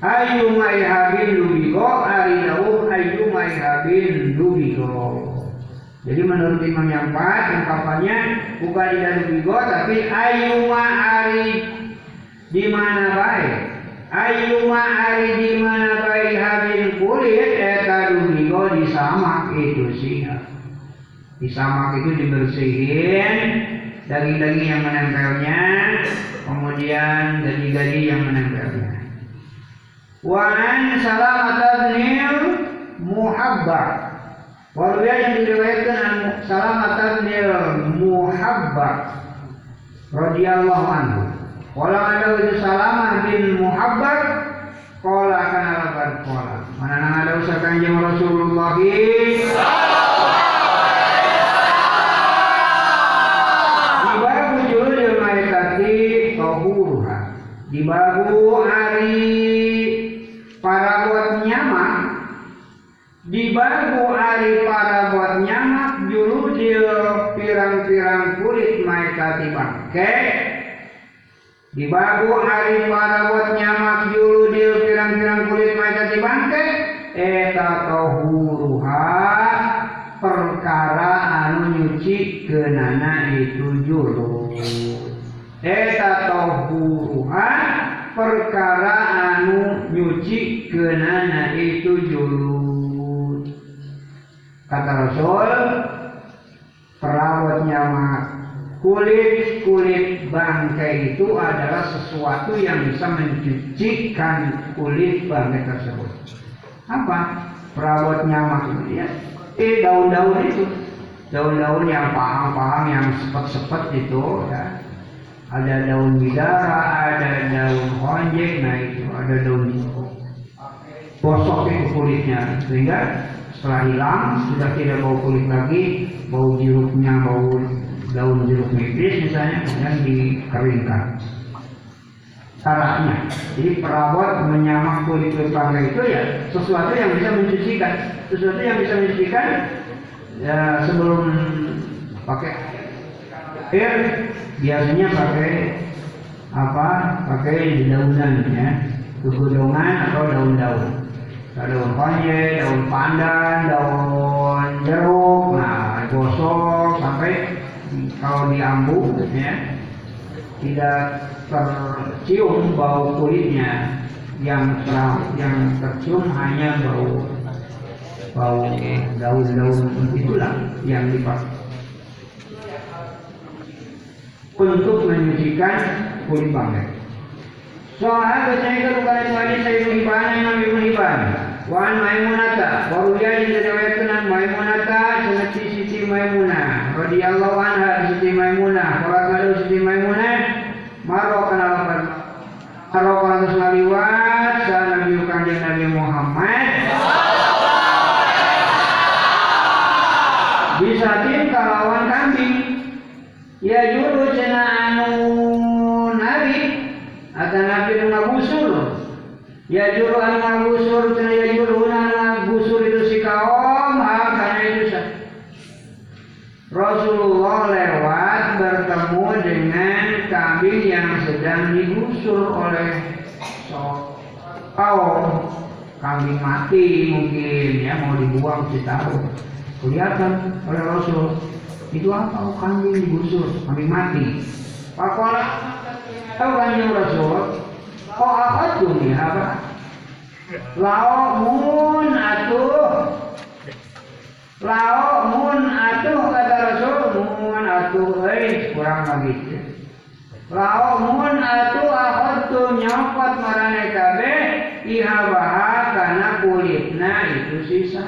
Ayu maihabin lubigo ari dawuh ayu maihabin lubigo. Jadi menurut imam yang empat ungkapannya bukan tidak lubigo tapi ayu ari di mana baik. Ayu ari di mana baik habin kulit eta lubigo disamak itu sih. Disamak itu dibersihin daging-daging yang menempelnya, kemudian gaji-gaji yang menempelnya. Wan salamat abnil muhabba. Waruya yang diriwayatkan salamat abnil muhabba radhiyallahu anhu. Wala ada itu salamah bin muhabba Kola akan alabar kola. Mana nang ada usaha kanjeng Rasulullah? Di bagu hari para buat nyamak. Di bagu hari para buat nyamak dia pirang-pirang kulit maitati bangke di bagu hari para buat nyamak juru dia pirang-pirang kulit maitati bangke eta tohuruha perkara anu nyuci kenana itu juru Eta tohuruha perkara anu nyuci kenana itu julud. Kata Rasul, perawat nyamak kulit kulit bangkai itu adalah sesuatu yang bisa mencucikan kulit bangkai tersebut. Apa? Perawat nyamak itu ya. Eh daun-daun itu, daun-daun yang pahang-pahang yang sepet-sepet itu ya ada daun bidara, ada daun honjek, nah itu ada daun bosok itu kulitnya sehingga setelah hilang sudah tidak bau kulit lagi, bau jeruknya, bau daun jeruk nipis misalnya kemudian dikeringkan. Caranya, jadi perawat menyamak kulit kulit bangga itu ya sesuatu yang bisa mencucikan, sesuatu yang bisa mencucikan ya sebelum pakai air biasanya pakai apa? Pakai daunan ya kegodongan atau daun-daun. Daun konje daun pandan daun jeruk nah gosok sampai kalau diambu ya tidak tercium bau kulitnya yang ter, yang tercium hanya bau bau daun-daun itulah yang dipakai untuk menyucikan kulit bangkai. Soal bercerita bukan itu hadis saya Ibnu Hibban yang Ibnu Hibban. Wan Maimunata, waruya yang diriwayatkan Maimunata seperti Siti Maimunah radhiyallahu anha Siti Maimunah. Kalau kalau Siti Maimunah. Maro kenalapan maro kana ngaliwat sa Nabi Kanjeng Nabi Muhammad. Bisa tim kalawan kambing. Ya juru cina anu nabi. Atau nabi nu ngabusul Ya juru anu ngagusur cenah ya juru anu ngagusur itu si kaum Rasulullah lewat bertemu dengan kambing yang sedang digusur oleh kaum kambing mati mungkin ya mau dibuang si tahu kelihatan oleh Rasul itu apa oh, kambing digusur? Kambing mati. Pakola tahu kanjeng Rasul? Kok apa tuh nih apa lao mun atuh lao mun atuh kata Rasul mun atuh eh kurang begitu lao mun atuh apa tuh nyopot marane kabe ihabaha karena kulitna itu sisa.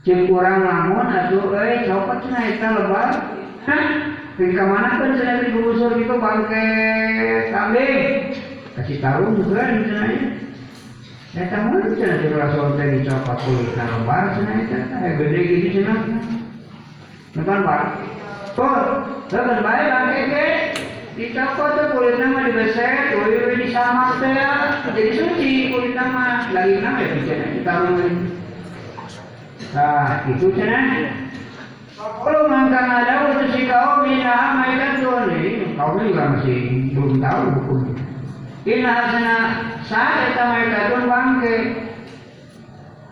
Cek kurang lamun atuh eh copot cenah eta lebar. Hah? Ke mana pun cenah digusur gitu bangke kambing kasih tahu juga cenah Eta mun cenah di rasul teh dicopot kulitna lebar cenah eta eh gede gitu cenah Nukan pak Tuh, lepas baik bangke ke? Dicopot tuh kulitnya mah dibeset, disamak teh ya, jadi suci kulitnya mah lagi nama ya kita Nah, itu cenah. Kalau mangkang ada untuk si kaum mina mereka tuh nih, kaum juga masih belum tahu hukumnya. Ina sana saat kita mereka tuh bangke.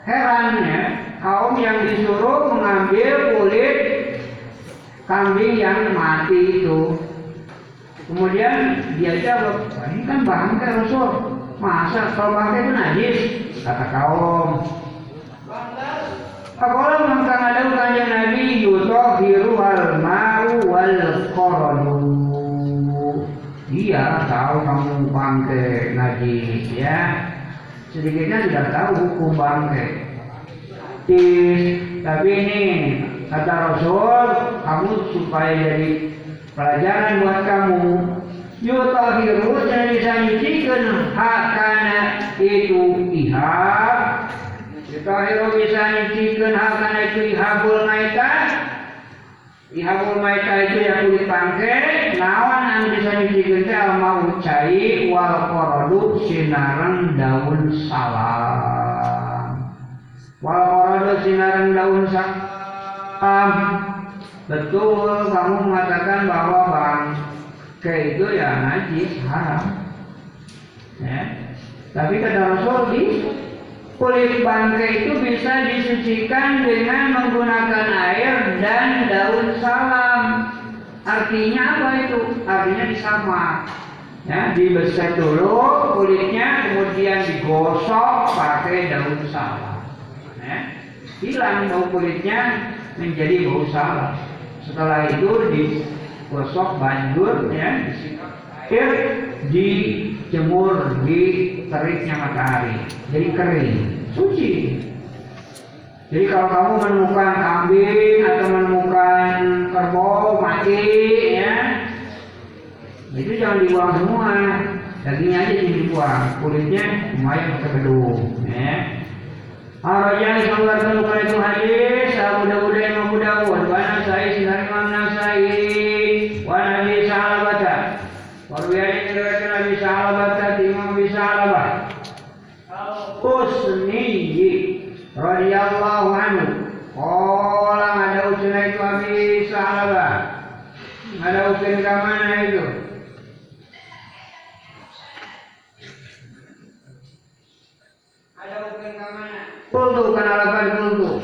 Herannya kaum yang disuruh mengambil kulit kambing yang mati itu. Kemudian dia jawab, ini kan bangke Rasul. Masa kalau bangke itu najis? Kata kaum, Apalah mangkang ada kanjeng Nabi yutahiru al ma'u wal qaradu. Dia tahu kamu bangke najis ya. Sedikitnya sudah tahu hukum bangke. Tapi ini kata Rasul, kamu supaya jadi pelajaran buat kamu. Yutahiru jadi bisa nyucikan hak karena itu ihab Yutahiru bisa nyucikan hal karena itu ihabul maita Ihabul maita itu ya kulit bangke Nawan yang bisa nyucikan teh al mau cai wal korodu sinaran daun salam Wal korodu sinaran daun salam Betul kamu mengatakan bahwa bangke itu ya najis haram ya. Tapi kata Rasul di kulit bangke itu bisa disucikan dengan menggunakan air dan daun salam. Artinya apa itu? Artinya disamak. Ya, dibeset dulu kulitnya, kemudian digosok pakai daun salam. Ya, hilang bau kulitnya menjadi bau salam. Setelah itu digosok banjur, ya, disikat air, dijemur di teriknya matahari. Jadi kering. Suci. Jadi kalau kamu menemukan kambing atau menemukan kerbau mati ya itu jangan dibuang semua. Dagingnya aja yang dibuang. Kulitnya lumayan pakai gedung ya. Sangat temukan itu hadis Abu Dawud dan Abu Dawud wa Nasai sinar Imam Nasai wa Nabi Sahabata Warwiyah Imam Nabi Sahabah Usniyi radhiyallahu anhu. Ada usaha itu Abi ada usaha ke mana itu? Kultu kana lapan kultu.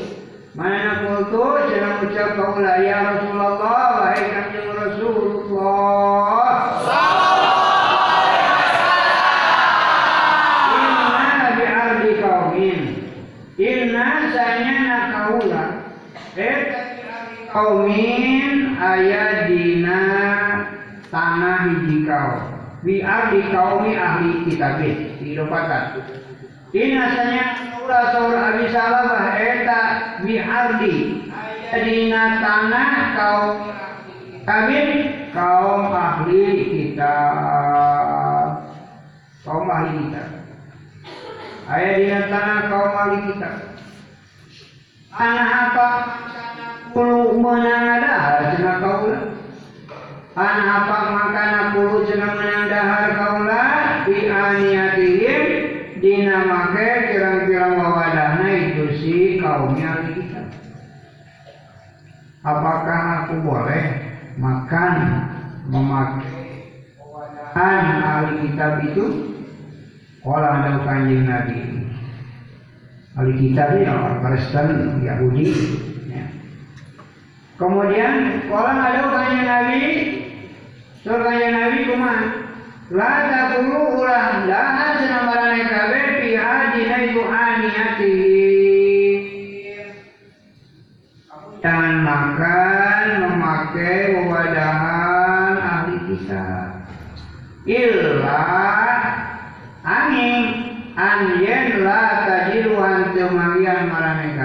Mana kultu? Jangan ucap kaula ya Rasulullah wahai kanjeng Rasulullah Inna bi ardi kaumin Inna sanyana kaula Eta bi ardi kaumin aya dina tanah hiji kaum Bi ardi kaumi ahli kitabih. Hidupatan Inna sanyana kaula saur abi salamah. Eta bi ardi. Aya dina tanah kaum kami kaum ahli kitab. Kaum ahli kitab. Ayat di tanah kaum ahli kitab. Tanah apa? Puluh menang ada. Cina kaula an apa makana kuhu cenah menang dahar kaula bi aniyatihim dina make kirang-kirang wawadahna itu si kaumnya kita. Apakah aku boleh makan memakai wawadahan ahli kitab itu? Olah ada kanjeng Nabi. Ahli kitab ini orang Kristen, Yahudi. Ya. Kemudian Olah ada kanjeng Nabi kanjeng Nabi kumaha? La takulu ulah dah senambarane kabeh fi hadina itu aniyati. Jangan makan memakai wadahan ahli kitab. Illa angin anjen la tajiluan temangian kabeh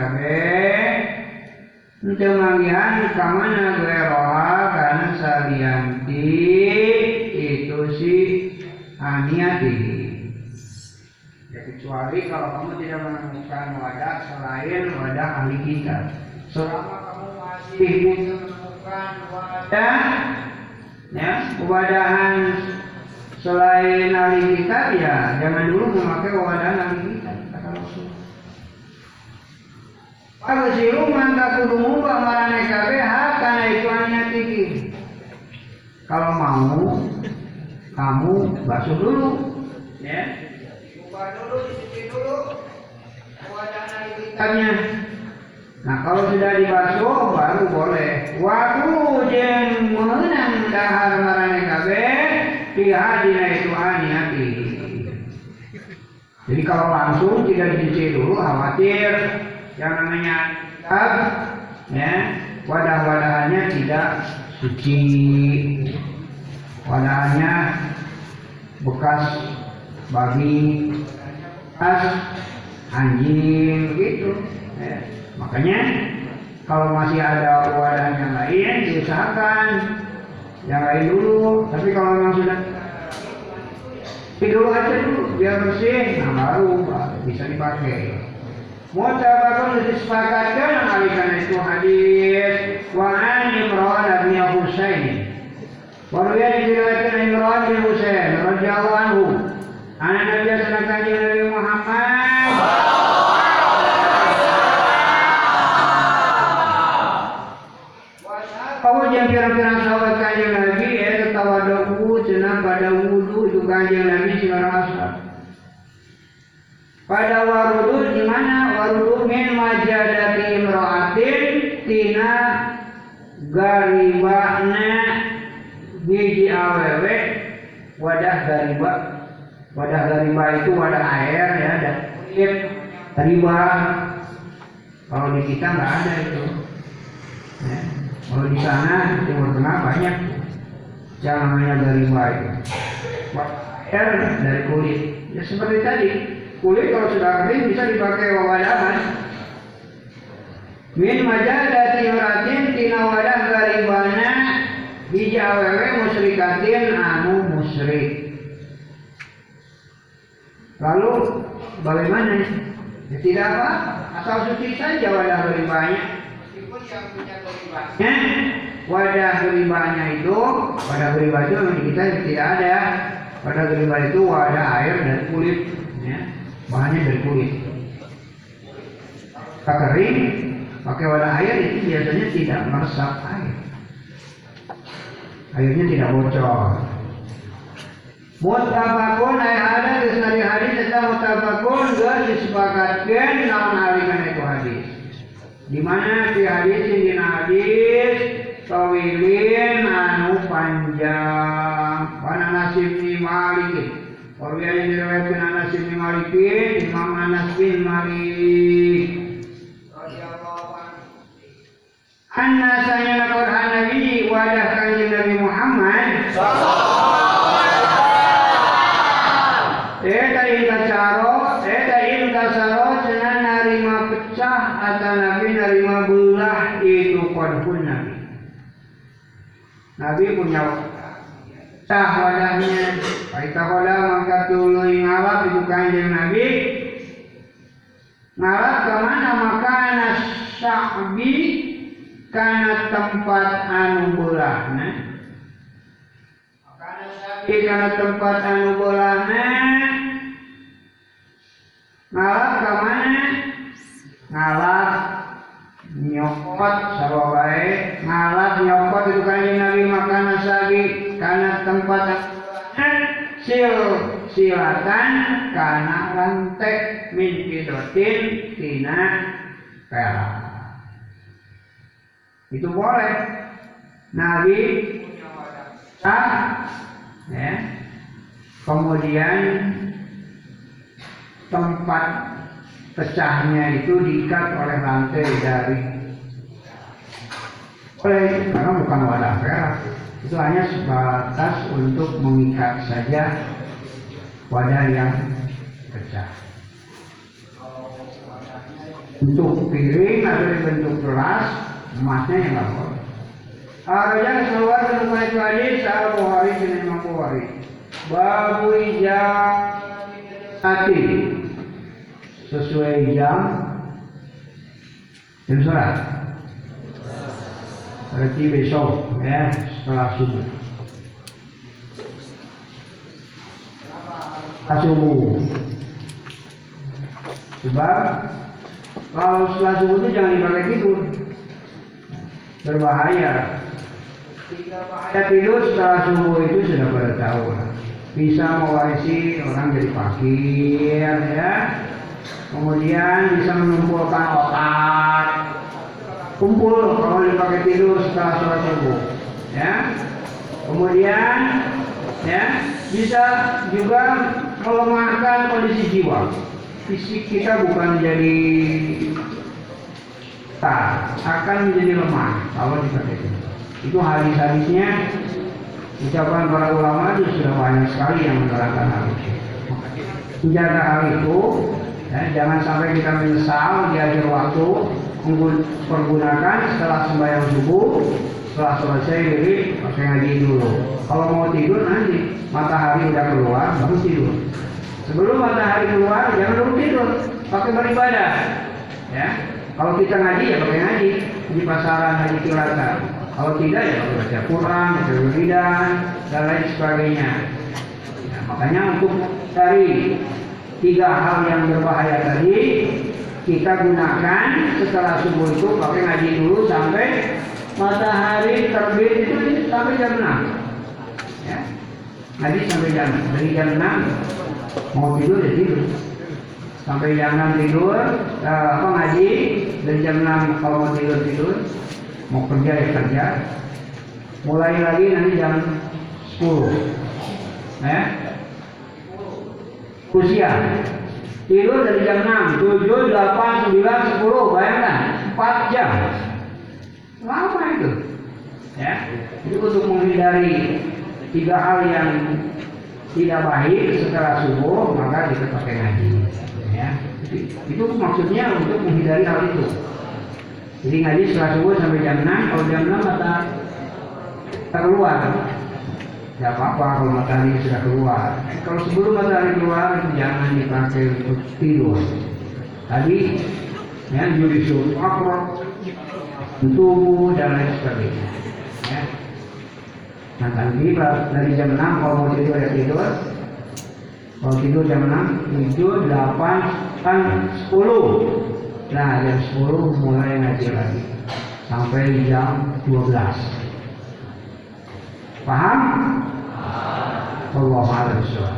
temangian kamana geroha karena salianti itu si aniati. Ya kecuali kalau kamu tidak menemukan wadah selain wadah ahli kitab. Selama kamu masih menemukan wadah ya wadahan selain ahli kitab ya jangan dulu memakai wadahan ahli kitab Pagasiru mangka kudu ngubah marane kabeh itu hanya tiki. Kalau mau kamu basuh dulu, ya. Ubah dulu, dicuci dulu. Kitabnya. Nah kalau sudah dibasuh baru boleh. Waktu jeng menang dahar marane kabeh dihadina itu hati. Jadi kalau langsung tidak dicuci dulu khawatir yang namanya kitab ya wadah-wadahannya tidak suci. Wadahannya bekas babi bekas anjing gitu ya. makanya kalau masih ada wadah yang lain diusahakan. Yang lain dulu tapi kalau memang sudah dulu aja dulu biar bersih nah baru bisa dipakai Mutabakun disepakatkan alihkan itu hadis wa an Imran bin Husain. Wa ruya diriwayatkan Imran bin Husain radhiyallahu anhu. Anak Nabi sallallahu Nabi Muhammad Kamu yang pirang-pirang sahabat kanjeng Nabi ya tawadu cenah pada wudu itu kanjeng Nabi singarang asal pada warudu di warudu min majadati imra'atin tina garibana biji awewe. Wadah gariba. Wadah gariba itu wadah air ya dan kulit riba. Kalau di kita nggak ada itu. Ya. kalau di sana timur tengah banyak. Yang namanya gariba itu. Air dari kulit ya seperti tadi kulit kalau sudah kering bisa dipakai wawadahan min majadati uratin tina wadah garibana biji awewe musyrikatin anu musyrik. Lalu bagaimana? Ya, tidak apa asal suci saja wadah garibanya. Garibanya. Wadah garibanya itu wadah gariba itu memang kita tidak ada. Wadah gariba itu wadah air dan kulit ya bahannya dari kulit. Kering, pakai wadah air itu biasanya tidak meresap air. Airnya tidak bocor. Mutabakun ayat ada di senari hadis tentang mutabakun gak disepakatkan naon alikan itu hadis. Di mana di hadis ini hadis tawilin anu panjang. Nasib ni malikin. Warwi yang diriwayatkan Anas bin Malik Imam Anas bin Malik Anna sayana Quran Nabi wadah kanjeng Nabi Muhammad. Eta in kacaro, eta in kasaro cenah narima pecah atau Nabi narima belah itu kodhun Nabi. Nabi punya pecah wadahnya. Paita koda maka tuluy ngalap itu kanjeng Nabi. Ngalap ke mana maka sa'bi karena tempat anu bolahna. Sa'bi karena tempat anu bolahna. Ngalap ke mana? Ngalap nyopot sababai ngalat nyopot itu kanjeng Nabi makan sagi karena tempat sil silatan karena rantek min fidotin tina perak. Itu boleh. Nabi ah, ya. Kemudian tempat pecahnya itu diikat oleh rantai dari oleh karena bukan wadah perak itu hanya sebatas untuk mengikat saja wadah yang pecah. Untuk piring atau bentuk gelas emasnya yang nggak boleh. Arajan keluar dari itu hadis Al Bukhari dan Imam Bukhari. Babu ijazati sesuai jam jam surat berarti besok ya setelah subuh. Subuh sebab kalau setelah subuh itu jangan dipakai tidur. Berbahaya. Bahaya tidur setelah subuh itu sudah pada tahu. Bisa mewarisi orang jadi fakir ya. Kemudian bisa mengumpulkan otak kumpul kalau dipakai tidur setelah sholat subuh. Ya. Kemudian ya bisa juga melemahkan kondisi jiwa. Fisik kita bukan jadi tak akan menjadi lemah kalau dipakai tidur. Itu hadis-hadisnya ucapan para ulama itu sudah banyak sekali yang menerangkan hal itu. Menjaga hal itu ya, jangan sampai kita menyesal di akhir waktu pergunakan setelah sembahyang subuh setelah selesai diri pakai ngaji dulu. Kalau mau tidur nanti matahari udah keluar baru tidur. Sebelum matahari keluar jangan dulu tidur. Pakai beribadah ya. Kalau kita ngaji ya pakai ngaji. Di pasaran ngaji kilatan kalau tidak ya pakai baca Quran baca wiridan dan lain sebagainya. Ya, makanya untuk dari tiga hal yang berbahaya tadi kita gunakan setelah subuh itu pakai ngaji dulu sampai matahari terbit itu sampai jam 6 ya. Ngaji sampai jam dari jam 6 mau tidur ya tidur. Sampai jam 6 tidur eh, apa ngaji? Dari jam 6 kalau mau tidur tidur. Mau kerja ya kerja. Mulai lagi nanti jam 10 ya. Usia tidur dari jam 6, 7, 8, 9, 10 bayangkan 4 jam. Lama itu. Ya itu untuk menghindari tiga hal yang tidak baik setelah subuh maka kita pakai ngaji. Ya itu maksudnya untuk menghindari hal itu. Jadi ngaji setelah subuh sampai jam 6 kalau jam 6 mata keluar tidak apa-apa kalau matahari sudah keluar. Kalau sebelum matahari keluar jangan dipakai untuk tidur. Tadi ya jurisul akrab tubuh dan lain sebagainya ya. nah nanti dari jam 6 kalau mau tidur ya tidur. Kalau tidur jam 6 7, 8, kan 10 nah jam 10 mulai ngaji lagi. Sampai jam 12 Paham? Allah Subhanahu wa